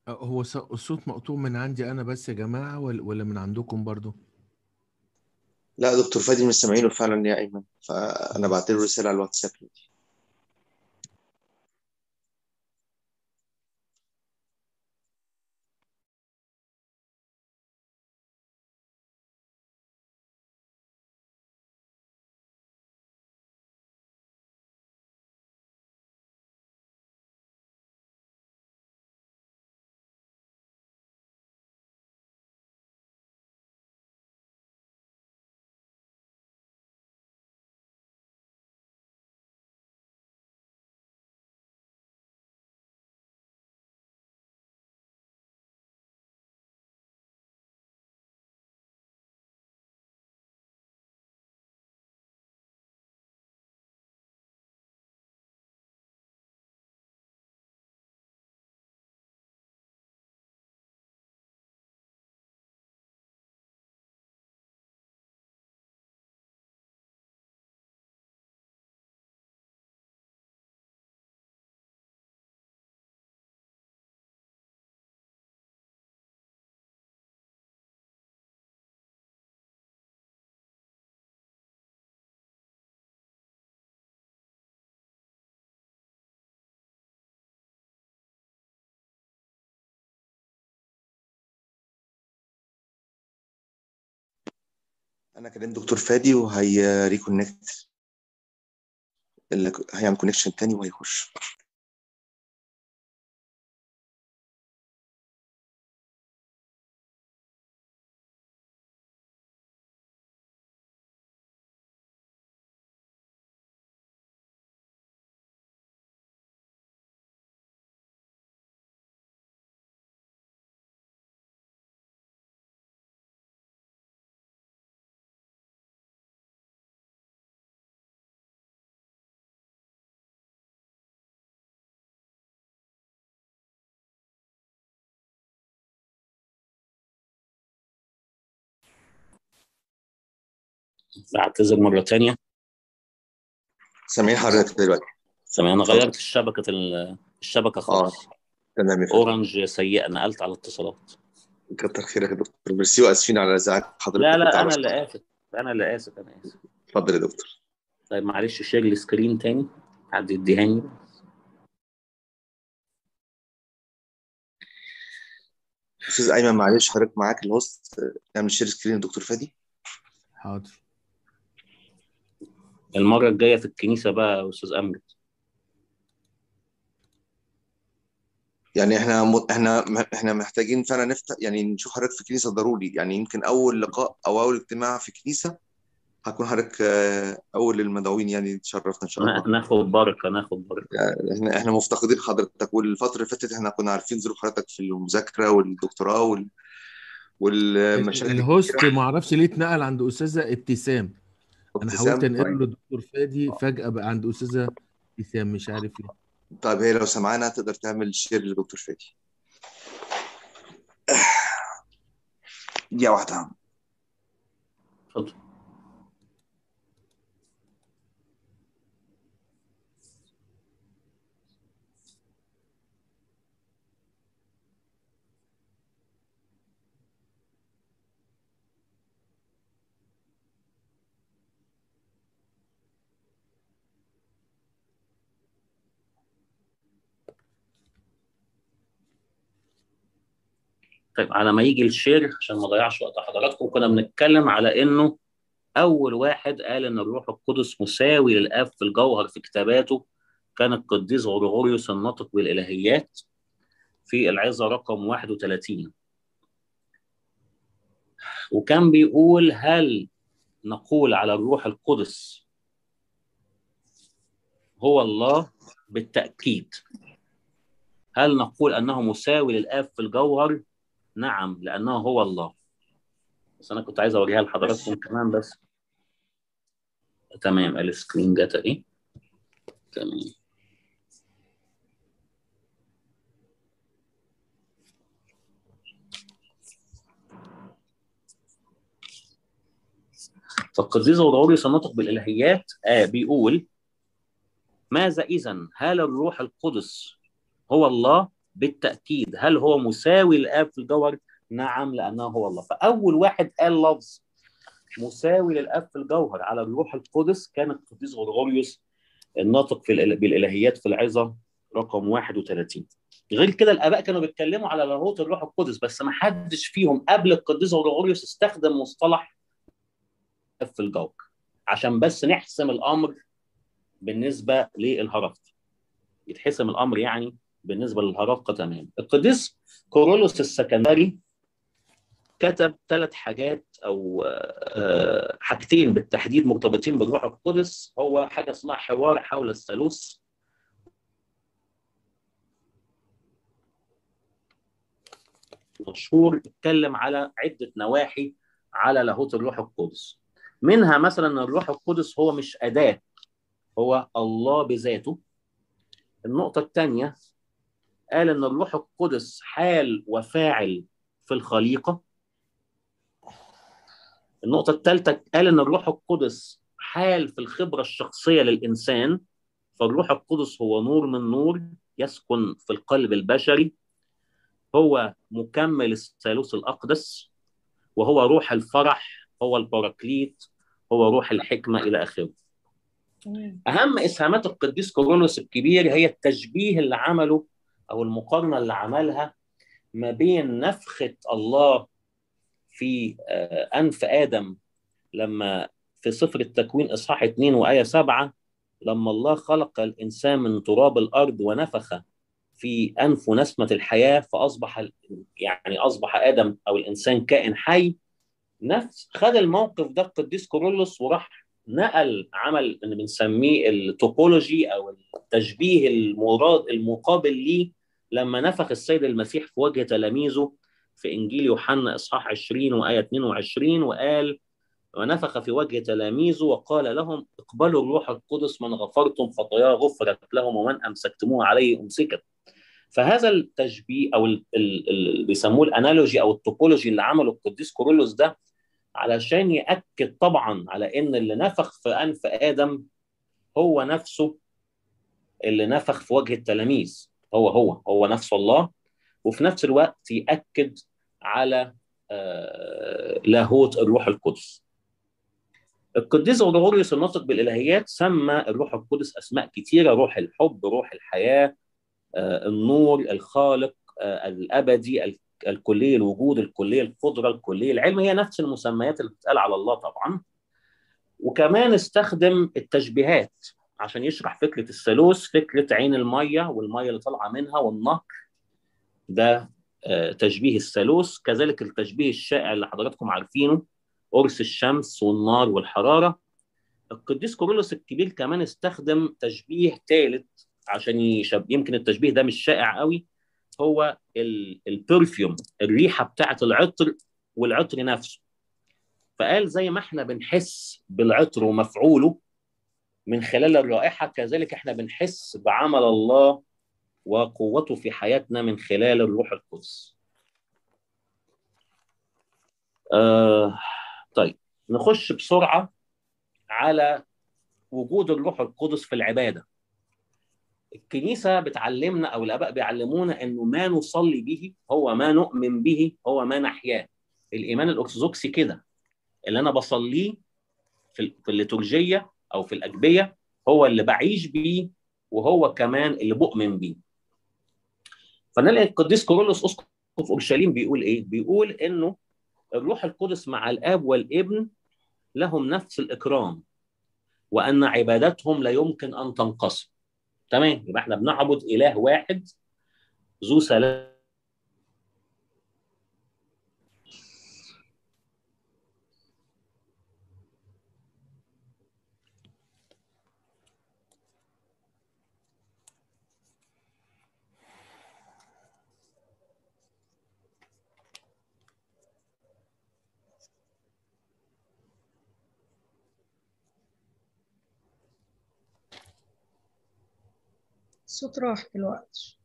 هو الصوت مقطوع من عندي أنا بس يا جماعة ولا ولا من عندكم برضو؟ لا دكتور فادي مش سامعينه فعلا يا أيمن فأنا بعت له رسالة على الواتساب أنا كلمت دكتور فادي وهي reconnect هيعمل connection تاني وهيخش. بعتذر مرة تانية. سامعين حضرتك دلوقتي؟ سامع أنا غيرت الشبكة ال- الشبكة خالص. تمام يا فندم. أورنج سيئة نقلت على اتصالات كتر خيرك يا دكتور. ميرسي وآسفين على ازعاج حضرتك لا لا أنا اللي آسف. أنا اللي آسف أنا آسف. اتفضل يا دكتور. طيب معلش share ال screen تاني. حد يديهاني؟ أستاذ أيمن معلش حضرتك معاك ال host. نعمل share screen دكتور فادي. حاضر. المرة الجاية في الكنيسة بقى يا أستاذ امجد يعني إحنا م... إحنا إحنا محتاجين فعلا نفتح يعني نشوف حضرتك في كنيسة ضروري. يعني يمكن أول لقاء أو أول اجتماع في كنيسة هكون حضرتك آه، أول المدعوين يعني تشرفنا إن شاء الله. نا- ناخد بركة ناخد بركة. يعني إحنا إحنا مفتقدين حضرتك. والفترة اللي فاتت إحنا كنا عارفين ظروف حضرتك في المذاكرة والدكتوراه وال والمشاغل ال host ما أعرفش ليه اتنقل عند أستاذة ابتسام. أنا. حاولت أنقله طيب. لدكتور فادي فجأة بقى عند أستاذة إبتسام مش عارف ليه طيب هي لو سمعنا تقدر تعمل share لدكتور فادي دقيقة واحدة اتفضل طيب على ما يجي الشير عشان ما اضيعش وقت حضراتكم كنا بنتكلم على إنه أول واحد قال إن الروح القدس مساوي للأب في الجوهر في كتاباته كان القديس غرغوريوس الناطق بالإلهيات في العظة رقم 31 وكان بيقول هل نقول على الروح القدس هو الله بالتأكيد؟ هل نقول أنه مساوي للأب في الجوهر؟ نعم لأنه هو الله. بس أنا كنت عايز اوريها لحضراتكم كمان بس. تمام السكرين جت أهي. تمام. فالقديس غرغوريوس الناطق بالإلهيات. آه بيقول ماذا اذا هل الروح القدس هو الله بالتأكيد هل هو مساوي للاب في الجوهر نعم لأنه هو الله. فأول واحد قال لفظ مساوي للآب في الجوهر على الروح القدس كان القديس غرغوريوس الناطق في بالإلهيات في العظة رقم 31 غير كده الآباء كانوا بيتكلموا على لاهوت الروح القدس بس ما حدش فيهم قبل القديس غرغوريوس استخدم مصطلح في الجوهر عشان بس نحسم الأمر بالنسبة للهرفقه يتحسم الأمر يعني بالنسبة للهرفقه تمام القديس كورولوس السكندري كتب ثلاث حاجات أو آه، حاجتين بالتحديد مرتبطين بالروح القدس. هو حاجة اسمها حوار حول الثالوث. مشهور اتكلم على عدة نواحي على لاهوت الروح القدس. منها مثلا الروح القدس هو مش أداة هو الله بذاته. النقطة الثانية قال إن الروح القدس حال وفاعل في الخليقة. النقطة الثالثة قال إن الروح القدس حال في الخبرة الشخصية للإنسان. فالروح القدس هو نور من نور يسكن في القلب البشري. هو مكمل الثالوث الأقدس وهو روح الفرح هو الباراكليت هو روح الحكمة إلى آخره. تمام. أهم إسهامات القديس كورولوس الكبير هي التشبيه اللي عمله أو المقارنة اللي عملها ما بين نفخة الله في آه، أنف آدم لما في سفر التكوين إصحاح 2 وآية 7 لما الله خلق الإنسان من تراب الأرض ونفخ في أنفه نسمة الحياة فأصبح ال- يعني أصبح آدم أو الإنسان كائن حي. نفس خد الموقف ده القديس كورولوس وراح نقل عمل اللي بنسميه التوبولوجي أو التشبيه المراد المقابل ليه لما نفخ السيد المسيح في وجه تلاميذه في إنجيل يوحنا إصحاح 20 وآية 22 وقال ونفخ في وجه تلاميذه وقال لهم اقبلوا الروح القدس من غفرتم خطاياه غفرت لهم ومن أمسكتموه عليه أمسكت. فهذا التشبيه أو ال- ال- ال- اللي بيسموه الأنالوجي أو التوبولوجي اللي عمله القديس كورولوس ده علشان يأكد طبعا على إن اللي نفخ في أنف آدم هو نفسه اللي نفخ في وجه التلاميذ. هو هو هو نفسه الله وفي نفس الوقت يأكد على آه، لاهوت الروح القدس. القديس غريغوريوس الناطق بالإلهيات سمى الروح القدس أسماء كثيره روح الحب روح الحياة آه، النور الخالق آه، الأبدي ال- الكلي الوجود الكلي القدرة الكلي العلم هي نفس المسميات اللي بتتقال على الله طبعا. وكمان استخدم التشبيهات عشان يشرح فكرة الثالوث فكرة عين المية والمية اللي طالعة منها والنهر ده آه، تشبيه الثالوث. كذلك التشبيه الشائع اللي حضراتكم عارفينه قرص الشمس والنار والحرارة. القديس كورولوس الكبير كمان استخدم تشبيه ثالث عشان يشب... يمكن التشبيه ده مش شائع قوي. هو ال- البرفيوم الريحة بتاعه العطر والعطر نفسه فقال زي ما إحنا بنحس بالعطر ومفعوله من خلال الرائحة كذلك إحنا بنحس بعمل الله وقوته في حياتنا من خلال الروح القدس. آه طيب نخش بسرعة على وجود الروح القدس في العبادة. الكنيسة بتعلمنا أو الآباء بيعلمونا إنه ما نصلي به هو ما نؤمن به هو ما نحياه. الإيمان الأرثوذكسي كده اللي أنا بصليه في الليتورجية أو في الأجبية هو اللي بعيش بيه وهو كمان اللي بؤمن بيه. فنلاقي القديس كورولوس أسقف أورشليم بيقول إيه؟ بيقول إنه الروح القدس مع الآب والابن لهم نفس الإكرام وأن عبادتهم لا يمكن أن تنقسم. تمام؟ يبقى إحنا بنعبد إله واحد ذو سلام الصوت راح دلوقتي.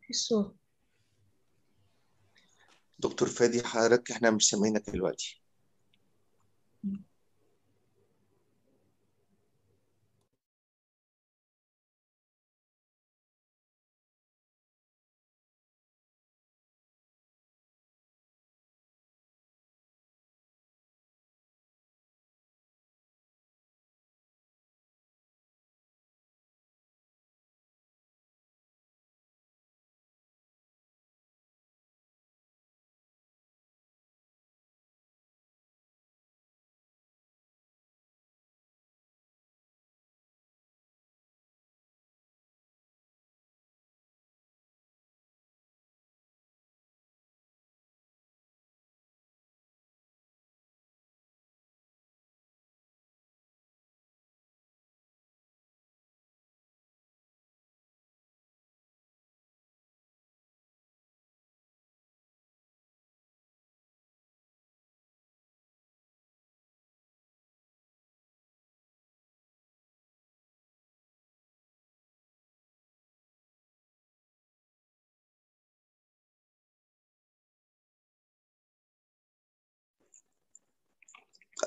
في الصوت. دكتور فادي حضرتك إحنا مش سامعينك دلوقتي.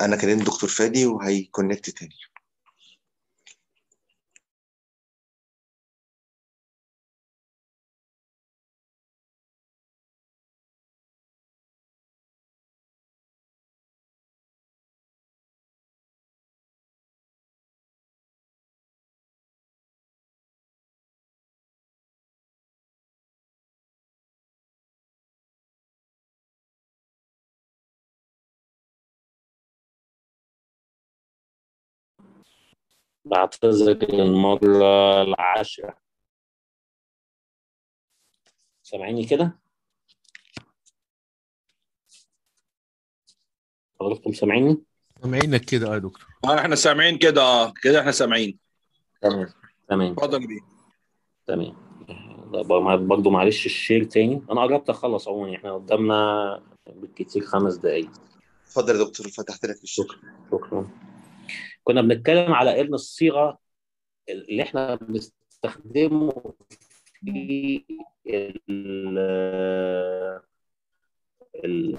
أنا كلمت دكتور فادي وهيكونكت تاني. بعتذر للمرة العاشرة. سامعيني كده؟ حضراتكم سامعيني؟ سامعينك كده آه يا دكتور. آه إحنا سامعين كده آه كده إحنا سامعين. تمام تمام. اتفضل بيه تمام. برضه معلش الشير تاني. أنا قربت أخلص عموما إحنا قدامنا بالكتير خمس دقايق. اتفضل يا دكتور فتحت لك الشكر شكرا. كنا بنتكلم على ان الصيغة اللي إحنا بنستخدمه في ال ال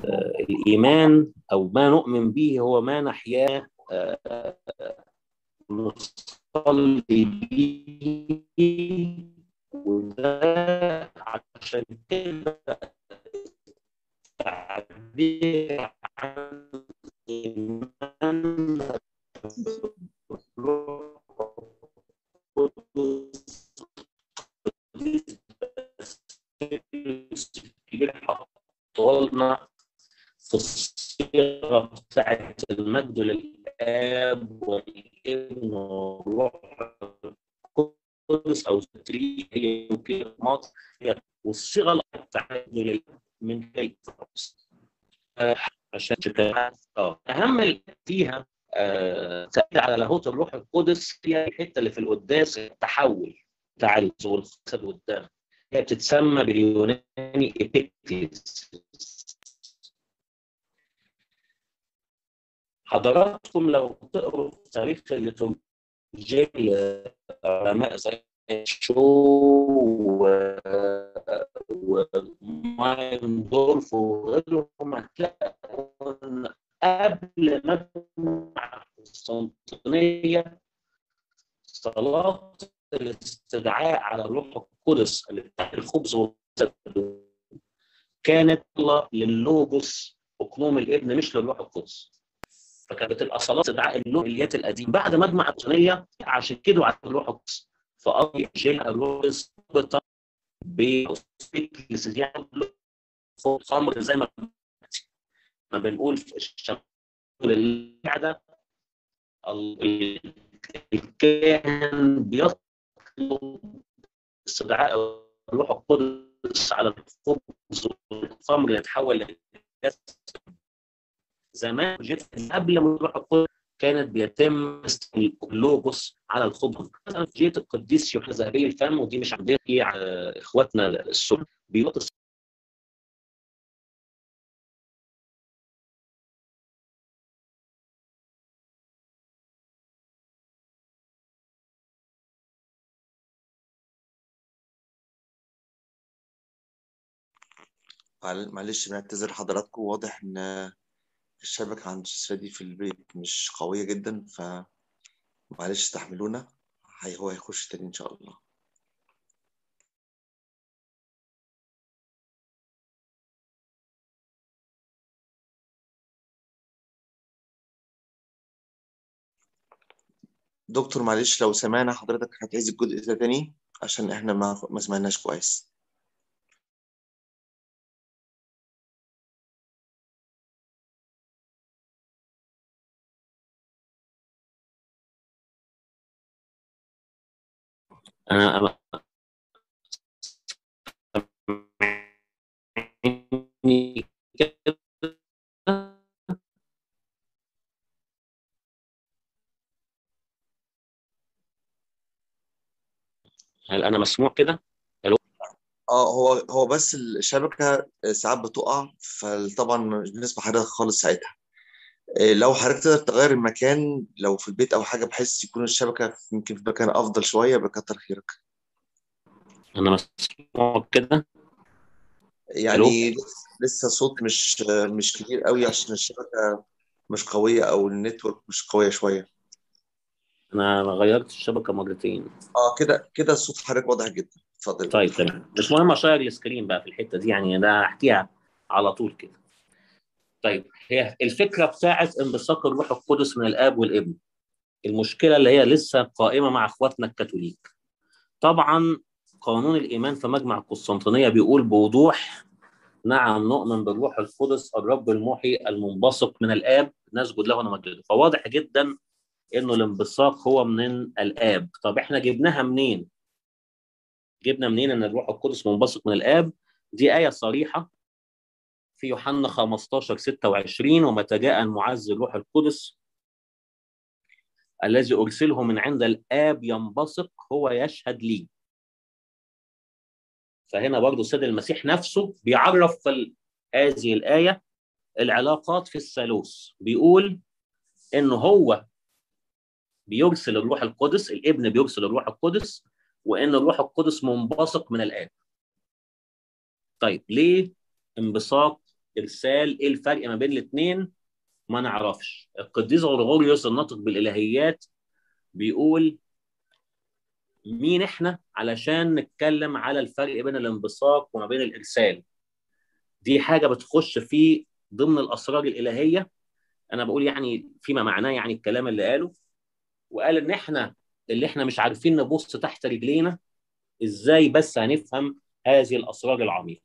الإيمان أو ما نؤمن به هو ما نحياه آه، نصلي به وده عشان كده ينبغي عن من حطولنا في الصيغة بتاعت المجد للآب والابن والروح القدس أو ستري هي يمكن مصر والصيغة بتاعت من كي آه، عشان آه أهم فيها تأكيد على لاهوت الروح القدس هي الحتة اللي في القداس التحول بتاع والجسد والدم هي بتتسمى باليوناني ايبيكتيز حضراتكم لو تقروا تاريخ الليتورجية علماء زي شو ومايندورف وغيرهم هتلاقوا قبل مجمع القسطنطينية صلاة الاستدعاء على الروح القدس اللي بتاعت الخبز والجسد كانت للوجوس اقنوم الابن مش للروح القدس. فكانت بتبقى صلاة استدعاء اللوهيات القديم بعد مجمع القسطنطينية عشان كده على الروح القدس. فقضي جيل الروح مرتبطه خمر زي ما ما بنقول في الشمال القعدة الكاهن بيطلب استدعاء الروح القدس على الخبز والخمر يتحول زمان جيت قبل ما الروح القدس كانت بيتم اللوجوس على الخبز. مثلا جيت القديس يوحنا ذهبي الفم ودي مش عندنا على إخواتنا السنة بيوت معل- معلش بنعتذر حضراتكم واضح إن الشبكة عند الأستاذ دي في البيت مش قوية جدا فمعلش استحملونا. هي هو هيخش تاني إن شاء الله. دكتور معلش لو سمعنا حضرتك هتعيد الجزء ده تاني عشان إحنا ما سمعناش كويس. أنا هل أنا مسموع كده؟ آه هو هو بس الشبكة ساعات بتقع فطبعا مش بنسمع حضرتك خالص ساعتها لو حضرتك تقدر تغير المكان لو في البيت أو حاجة بحيث يكون الشبكة في- يمكن في مكان أفضل شوية بكتر خيرك. أنا مسموع كده. يعني لسه صوت مش مش كبير قوي عشان الشبكة مش قوية أو النتورك مش قوية شوية. أنا غيرت الشبكة مرتين. آه كده كده الصوت حضرتك واضح جدا. اتفضل. طيب تمام. مش مهم أشير السكرين بقى في الحتة دي يعني أنا هحكيها على طول كده. طيب هي الفكرة بتاعت انبثاق الروح القدس من الآب والابن. المشكلة اللي هي لسه قائمة مع أخواتنا الكاثوليك. طبعا قانون الإيمان في مجمع القسطنطينيه بيقول بوضوح نعم نؤمن بالروح القدس الرب المحي المنبثق من الآب نسجد له ونمجده. فواضح جدا إنه الانبثاق هو من الآب. طب إحنا جبناها منين؟ جبنا منين إن الروح القدس منبثق من الآب؟ دي آية صريحة في يوحنا 15 26 ومتى جاء المعز الروح القدس الذي أرسله من عند الآب ينبثق هو يشهد لي. فهنا برضو السيد المسيح نفسه بيعرف في هذه الآية العلاقات في الثالوث. بيقول إنه هو بيرسل الروح القدس الابن بيرسل الروح القدس وإن الروح القدس منبثق من الآب. طيب ليه انبثاق ارسال إيه الفرق ما بين الاثنين ما نعرفش. القديس غرغوريوس الناطق بالإلهيات بيقول مين إحنا علشان نتكلم على الفرق بين الانبثاق وما بين الإرسال. دي حاجة بتخش في ضمن الأسرار الإلهية. أنا بقول يعني فيما معناه يعني الكلام اللي قاله. وقال إن إحنا اللي إحنا مش عارفين نبص تحت رجلينا إزاي بس هنفهم هذه الأسرار العميقة؟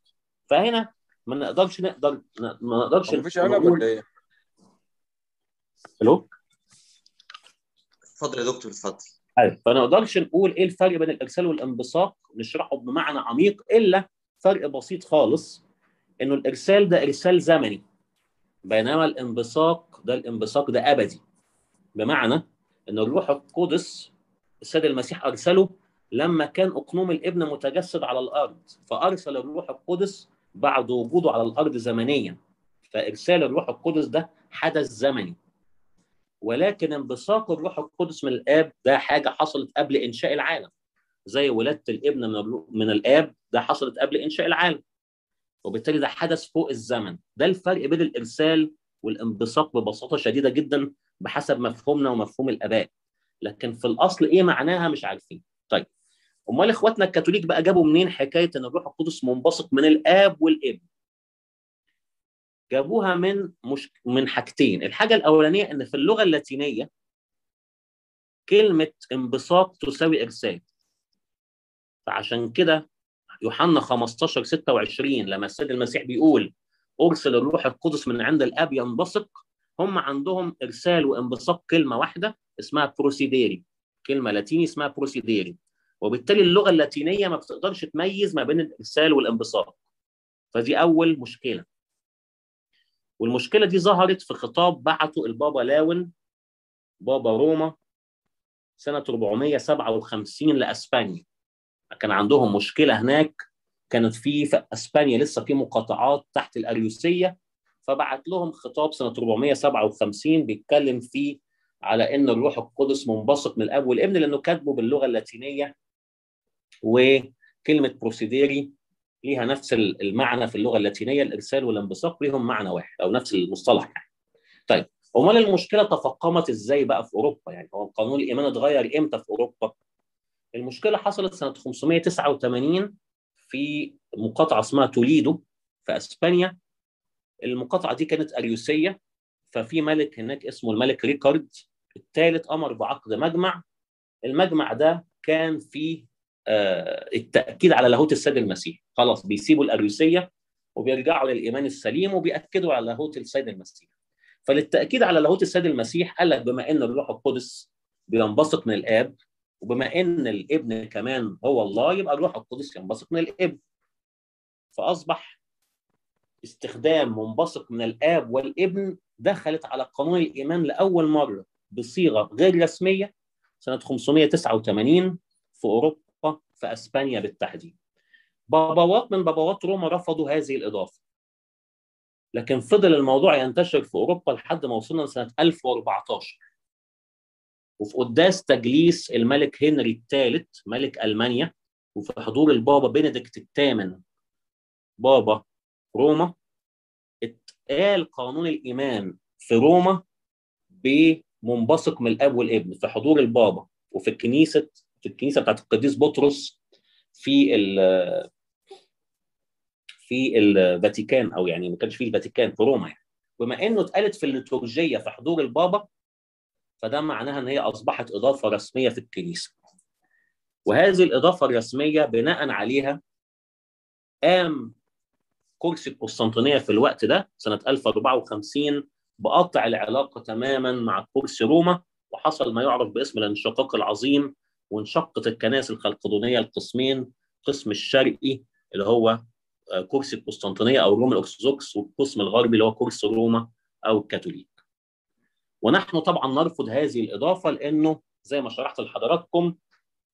فهنا ما نقدرش نقدر ما نقدرش مفيش عنب نقول ولا إيه؟ ألو؟ اتفضل يا دكتور اتفضل. أيوه فما نقدرش نقول إيه الفرق بين الإرسال والانبثاق نشرحه بمعنى عميق إلا فرق بسيط خالص إنه الإرسال ده إرسال زمني بينما الانبثاق ده الانبثاق ده أبدي. بمعنى ان الروح القدس السيد المسيح أرسله لما كان أقنوم الإبن متجسد على الأرض فأرسل الروح القدس بعد وجوده على الأرض زمنيا فإرسال الروح القدس ده حدث زمني. ولكن انبثاق الروح القدس من الآب ده حاجة حصلت قبل إنشاء العالم. زي ولادة الابن من من الآب ده حصلت قبل إنشاء العالم. وبالتالي ده حدث فوق الزمن. ده الفرق بين الإرسال والانبثاق ببساطة شديدة جدا بحسب مفهومنا ومفهوم الآباء. لكن في الأصل إيه معناها مش عارفين. امال اخواتنا الكاثوليك بقى جابوا منين حكاية إن الروح القدس منبثق من الآب والابن؟ جابوها من مش من حاجتين. الحاجة الأولانية إن في اللغة اللاتينية كلمة انبثاق تساوي إرسال. فعشان كده يوحنا 15 26 لما السيد المسيح بيقول أرسل الروح القدس من عند الآب ينبثق هم عندهم إرسال وانبثاق كلمة واحدة اسمها procedere كلمة لاتيني اسمها procedere وبالتالي اللغة اللاتينية ما بتقدرش تميز ما بين الإرسال والانبثاق فدي أول مشكلة. والمشكلة دي ظهرت في خطاب بعته البابا لاون بابا روما سنة 457 لأسبانيا. كان عندهم مشكلة هناك كانت في أسبانيا لسه في مقاطعات تحت الأريوسية. فبعت لهم خطاب سنة 457 بيتكلم فيه على إن الروح القدس منبثق من الأب والابن لأنه كاتبه باللغة اللاتينية. وكلمة بروسيديري ليها نفس المعنى في اللغة اللاتينية. الإرسال والانبثاق ليهم معنى واحد أو نفس المصطلح يعني. طيب أمال المشكلة تفاقمت إزاي بقى في أوروبا؟ يعني هو قانون الإيمان اتغير إمتى في أوروبا؟ المشكلة حصلت سنة 589 في مقاطعة اسمها توليدو في أسبانيا. المقاطعة دي كانت أريوسية ففي ملك هناك اسمه الملك ريكارد. الثالث أمر بعقد مجمع. المجمع ده كان فيه التأكيد على لاهوت السيد المسيح خلاص بيسيبوا الأريوسية وبيرجعوا للإيمان السليم وبيأكدوا على لاهوت السيد المسيح فللتأكيد على لاهوت السيد المسيح قال لك بما إن الروح القدس بينبثق من الآب وبما إن الإبن كمان هو الله يبقى الروح القدس ينبثق من الإبن. فأصبح استخدام منبثق من الآب والإبن دخلت على قانون الإيمان لأول مرة بصيغة غير رسمية سنة 589 في أوروبا. في أسبانيا بالتحديد. بابوات من بابوات روما رفضوا هذه الإضافة. لكن فضل الموضوع ينتشر في أوروبا لحد ما وصلنا لسنة 1014 وفي قداس تجليس الملك هنري الثالث ملك ألمانيا وفي حضور البابا بنديكت الثامن بابا روما اتقال قانون الإيمان في روما بمنبثق من الأب والابن في حضور البابا وفي الكنيسه في الكنيسة بتاعت القديس بطرس في ال في الفاتيكان أو يعني ما كانش فيه الفاتيكان في روما يعني. بما إنه اتقالت في الليتورجية في حضور البابا فده معناها إن هي أصبحت إضافة رسمية في الكنيسة. وهذه الإضافة الرسمية بناء عليها قام كرسي القسطنطينية في الوقت ده سنة 1054 بقطع العلاقة تماما مع كرسي روما وحصل ما يعرف باسم الانشقاق العظيم وانشقت الكنائس الخلقدونية القسمين القسم الشرقي اللي هو كرسي القسطنطينية أو روما الأرثوذكس والقسم الغربي اللي هو كرسي روما أو الكاثوليك. ونحن طبعا نرفض هذه الإضافة لأنه زي ما شرحت لحضراتكم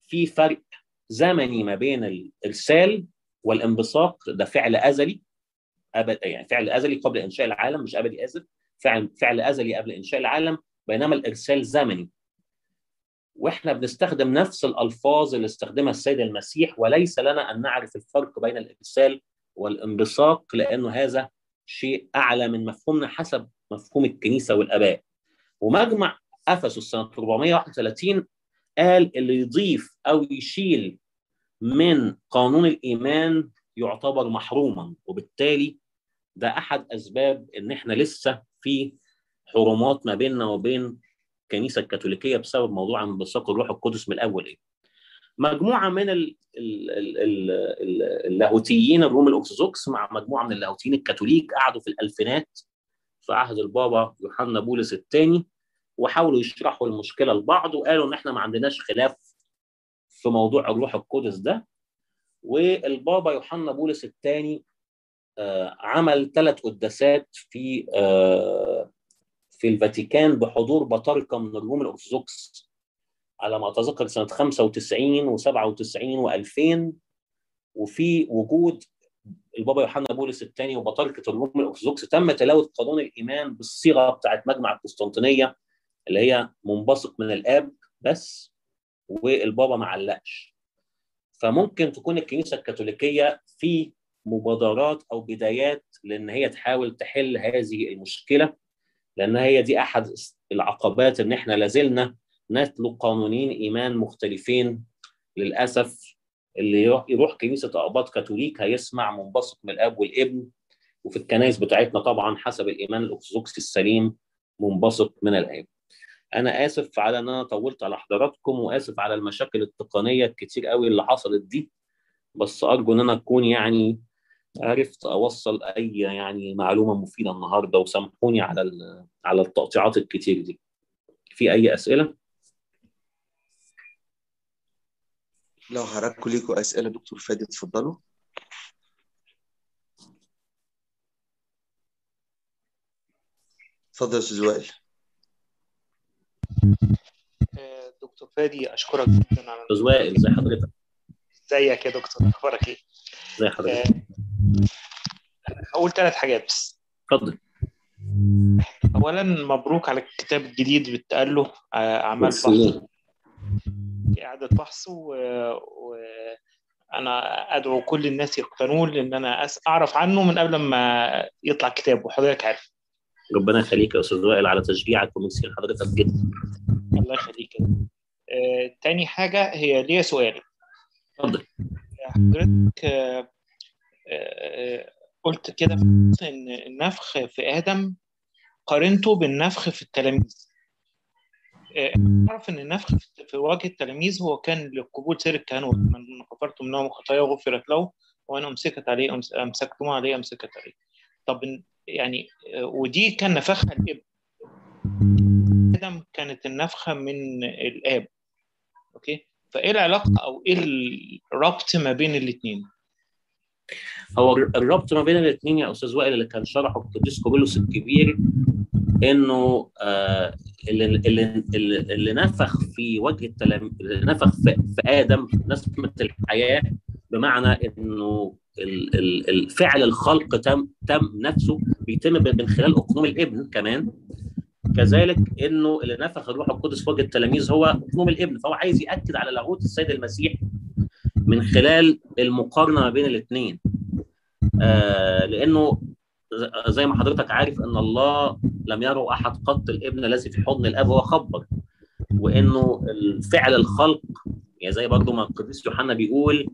في فرق زمني ما بين الإرسال والانبثاق ده فعل أزلي أبد يعني فعل أزلي قبل إنشاء العالم مش أبدي آسف فعل فعل أزلي قبل إنشاء العالم بينما الإرسال زمني وإحنا بنستخدم نفس الألفاظ اللي استخدمها السيد المسيح وليس لنا أن نعرف الفرق بين الإرسال والانبثاق لأنه هذا شيء أعلى من مفهومنا حسب مفهوم الكنيسة والآباء. ومجمع أفسس سنه 431 قال اللي يضيف أو يشيل من قانون الإيمان يعتبر محروما وبالتالي ده أحد أسباب إن إحنا لسه في حرمات ما بيننا وبين الكنيسة الكاثوليكية بسبب موضوع انبثاق الروح القدس من الأول إيه؟ مجموعة من ال- ال- ال- ال- ال- اللاهوتيين الروم الأرثوذكس مع مجموعة من اللاهوتيين الكاثوليك قعدوا في الألفينات في عهد البابا يوحنا بولس الثاني وحاولوا يشرحوا المشكلة لبعض وقالوا إن إحنا ما عندناش خلاف في موضوع الروح القدس ده. والبابا يوحنا بولس الثاني عمل ثلاث قداسات في آه، في الفاتيكان بحضور بطاركه من الروم الأرثوذكس على ما أتذكر سنة 95 و97 و2000 وفي وجود البابا يوحنا بولس الثاني وبطاركه الروم الأرثوذكس. تم تلاوة قانون الإيمان بالصيغة بتاعت مجمع القسطنطينية اللي هي منبثق من الآب بس والبابا ما علقش. فممكن تكون الكنيسة الكاثوليكية في مبادرات أو بدايات لإن هي تحاول تحل هذه المشكلة. لأن هي دي أحد العقبات إن إحنا لازلنا نتلو قانونين إيمان مختلفين. للأسف اللي يروح, كنيسة أقباط كاثوليك هيسمع منبثق من الأب والابن. وفي الكنائس بتاعتنا طبعا حسب الإيمان الارثوذكسي السليم منبثق من الأب. أنا آسف على إن أنا طولت على حضراتكم وآسف على المشاكل التقنية الكتير قوي اللي حصلت دي. بس أرجو إن أنا أكون يعني عرفت أوصل أي يعني معلومة مفيدة النهارده وسامحوني على على التقطيعات الكتير دي. في أي أسئلة؟ لو حضراتكم ليكوا أسئلة دكتور فادي اتفضلوا اتفضل يا أستاذ وائل آه، دكتور فادي أشكرك جدا على أستاذ وائل زي حضرتك إزيك يا دكتور أخبارك إيه؟ زي آه، حضرتك هقول ثلاث حاجات. بس اتفضل. اولا مبروك على الكتاب الجديد بتقال له آه، أعمال بحث. ميرسي. إعادة بحث وأنا أدعو كل الناس يقتنون لأن أنا أعرف عنه من قبل ما يطلع كتاب وحضرتك عارف. ربنا يخليك يا أستاذ وائل على تشجيعك وميرسي لحضرتك جدا. الله يخليك. آه، تاني حاجة هي ليا سؤال. اتفضل. حضرتك آه، قلت كده إن النفخ في آدم قارنته بالنفخ في التلاميذ. آه، أعرف إن النفخ في- وجه التلاميذ هو كان لقبول سر الكهنوت من غفرت منهم خطايا غفرت له وأنا أمسكت عليه امسكتم عليه أمسكت عليه. طب يعني آه، ودي كان نفخها الابن آدم كانت النفخة من الآب. أوكي؟ فإيه العلاقة أو إيه الربط ما بين الاثنين هو الربط ما بين الاثنين يا أستاذ وائل اللي كان شرحه القديس كوبيلوس الكبير إنه آه اللي, اللي, اللي, نفخ في وجه التلام اللي نفخ في, في آدم نسمة الحياة بمعنى إنه ال- ال- ال- فعل الخلق تم تم نفسه بيتم من خلال أقنوم الابن كمان. كذلك إنه اللي نفخ الروح القدس في وجه التلاميذ هو أقنوم الابن فهو عايز يأكد على لاهوت السيد المسيح من خلال المقارنة ما بين الاثنين آه لأنه زي ما حضرتك عارف إن الله لم يروا أحد قط الإبن الذي في حضن الأب هو خبر وإنه فعل الخلق يعني زي برضو ما القديس يوحنا بيقول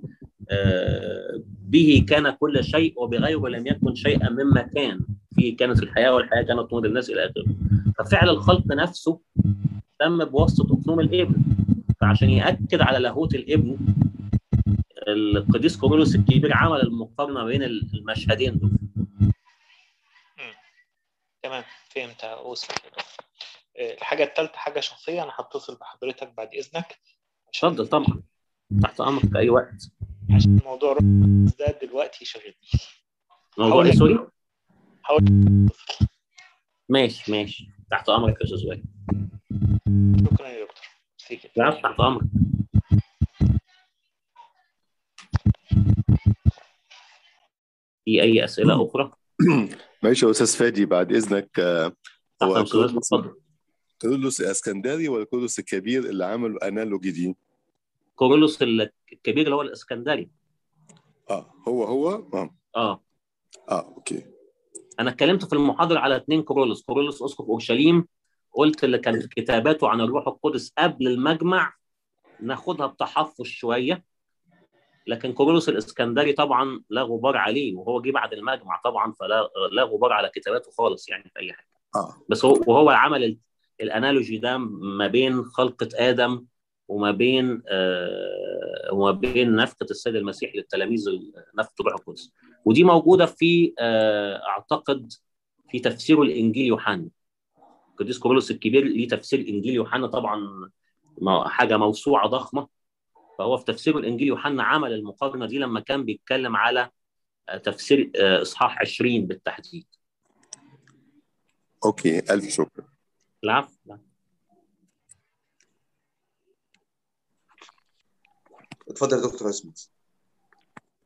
آه به كان كل شيء وبغيره لم يكن شيئا مما كان. فيه كانت الحياة والحياة كانت نور الناس إلى آخره. ففعل الخلق نفسه تم بواسطة اقنوم الإبن فعشان يأكد على لاهوت الإبن القديس كورولوس الكبير عمل المقارنة بين المشهدين دول. تمام فهمت. وصلت آه، الحاجة الثالثه حاجة شخصية أنا هتصل بحضرتك بعد إذنك. اتفضل طبعا. تحت أمرك في أي وقت. عشان موضوع ده دلوقتي شغال موضوع إيه. سوري؟ هقول ماشي ماشي. تحت أمرك يا أستاذ شكرا يا دكتور. تحت أمرك. في أي أسئلة أخرى؟ معلش يا أستاذ فادي بعد إذنك آه، هو امرك كورولوس الاسكندري ولا كورولوس الكبير اللي عمل analogy دي؟ كورولوس الكبير اللي هو الإسكندري. آه هو هو؟ آه. آه. آه okay. أنا اتكلمت في المحاضرة على اثنين كورولوس كورولوس اسقف اورشليم قلت اللي كانت كتاباته عن الروح القدس قبل المجمع ناخدها بتحفظ شوية. لكن كورولوس الإسكندري طبعا لا غبار عليه وهو جه بعد المجمع طبعا فلا لا غبار على كتاباته خالص يعني في أي حاجة. آه. بس هو وهو عمل ال- الأنالوجي ده ما بين خلقة آدم وما بين آه وما بين نفقة السيد المسيح للتلاميذ نفقة الروح القدس. ودي موجودة في آه أعتقد في تفسير الإنجيل يوحنا. القديس كورولوس الكبير ليه تفسير انجيل يوحنا طبعا حاجة موسوعة ضخمة. فهو في تفسير الإنجيل يوحنا عمل المقارنة دي لما كان بيتكلم على آه، تفسير آه، إصحاح 20 بالتحديد. okay ألف شكر. العفو. اتفضل يا دكتور اسمت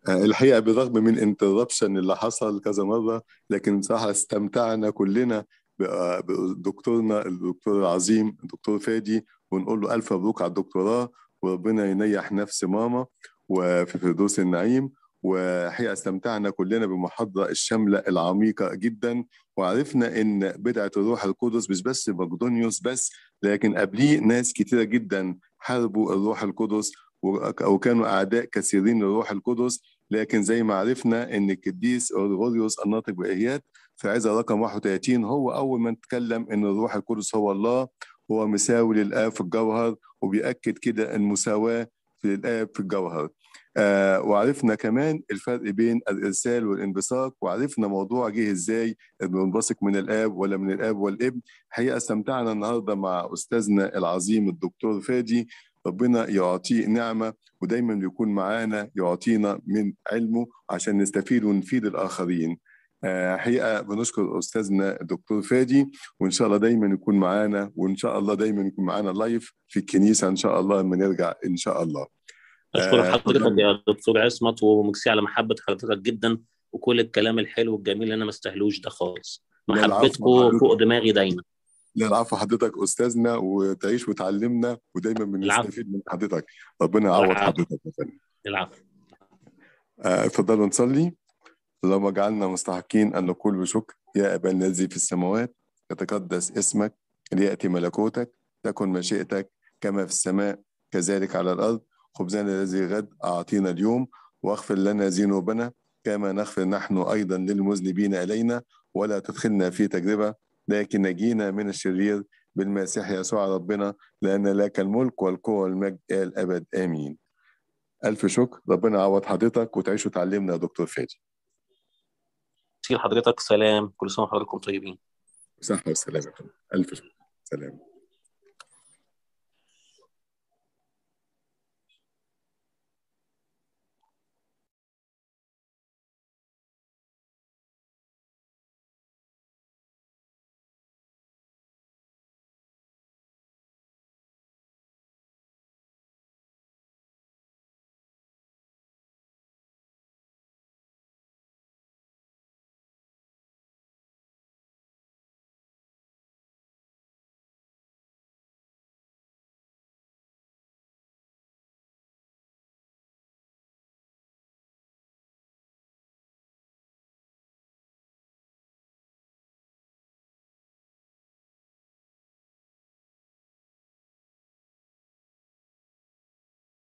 آه، الحقيقة بالرغم من interruption اللي حصل كذا مرة لكن بصراحه استمتعنا كلنا بدكتورنا الدكتور العظيم الدكتور فادي ونقول له ألف مبروك على الدكتوراه وربنا ينيح نفس ماما وفي فردوس النعيم. وحقيقة استمتعنا كلنا بالمحاضره الشاملة العميقة جدا. وعرفنا إن بدعة الروح القدس مش بس مقدونيوس بس لكن قبليه ناس كتيرة جدا حاربوا الروح القدس وك- وكانوا أعداء كثيرين للروح القدس. لكن زي ما عرفنا إن القديس اورغوريوس الناطق بايات في عزة رقم 31 هو أول من تكلم إن الروح القدس هو الله. هو مساوي للاب في الجوهر وبيأكد كده المساواة في الاب في الجوهر. آه وعرفنا كمان الفرق بين الإرسال والانبثاق وعرفنا موضوع جه إزاي بننبثق من الآب ولا من الآب والابن. حقيقه استمتعنا النهارده مع أستاذنا العظيم الدكتور فادي. ربنا يعطيه نعمة ودايما يكون معانا يعطينا من علمه عشان نستفيد ونفيد الآخرين. حقيقة بنشكر أستاذنا الدكتور فادي وإن شاء الله دايما يكون معانا وإن شاء الله دايما يكون معانا لايف في الكنيسة إن شاء الله لما نرجع إن شاء الله. أشكر آه، حضرتك يا دكتور عصمت وميرسي على محبة حضرتك جدا وكل الكلام الحلو والجميل اللي أنا ما استاهلوش ده خالص. محبتكم. فوق دماغي دايما. لا العفو حضرتك أستاذنا وتعيش وتعلمنا ودايما بنستفيد من حضرتك. ربنا يعوض. حضرتك يا فندم. العفو. آه، اتفضلوا نصلي. اللهم اجعلنا مستحقين أن نقول بشكر يا أبا الذي في السماوات يتقدس اسمك ليأتي ملكوتك تكن مشيئتك كما في السماء كذلك على الأرض. خبزنا الذي غد أعطينا اليوم واغفر لنا ذنوبنا كما نغفر نحن أيضا للمذنبين الينا ولا تدخلنا في تجربة لكن نجينا من الشرير بالمسيح يسوع ربنا لأن لك الملك والقوة والمجد إلى الابد آمين. ألف شكر. ربنا يعوض حضرتك وتعيش وتعلمنا يا دكتور فادي. ميرسي لحضرتك سلام. كل سنة وحضراتكم طيبين. صحة وسلامة. شكر سلام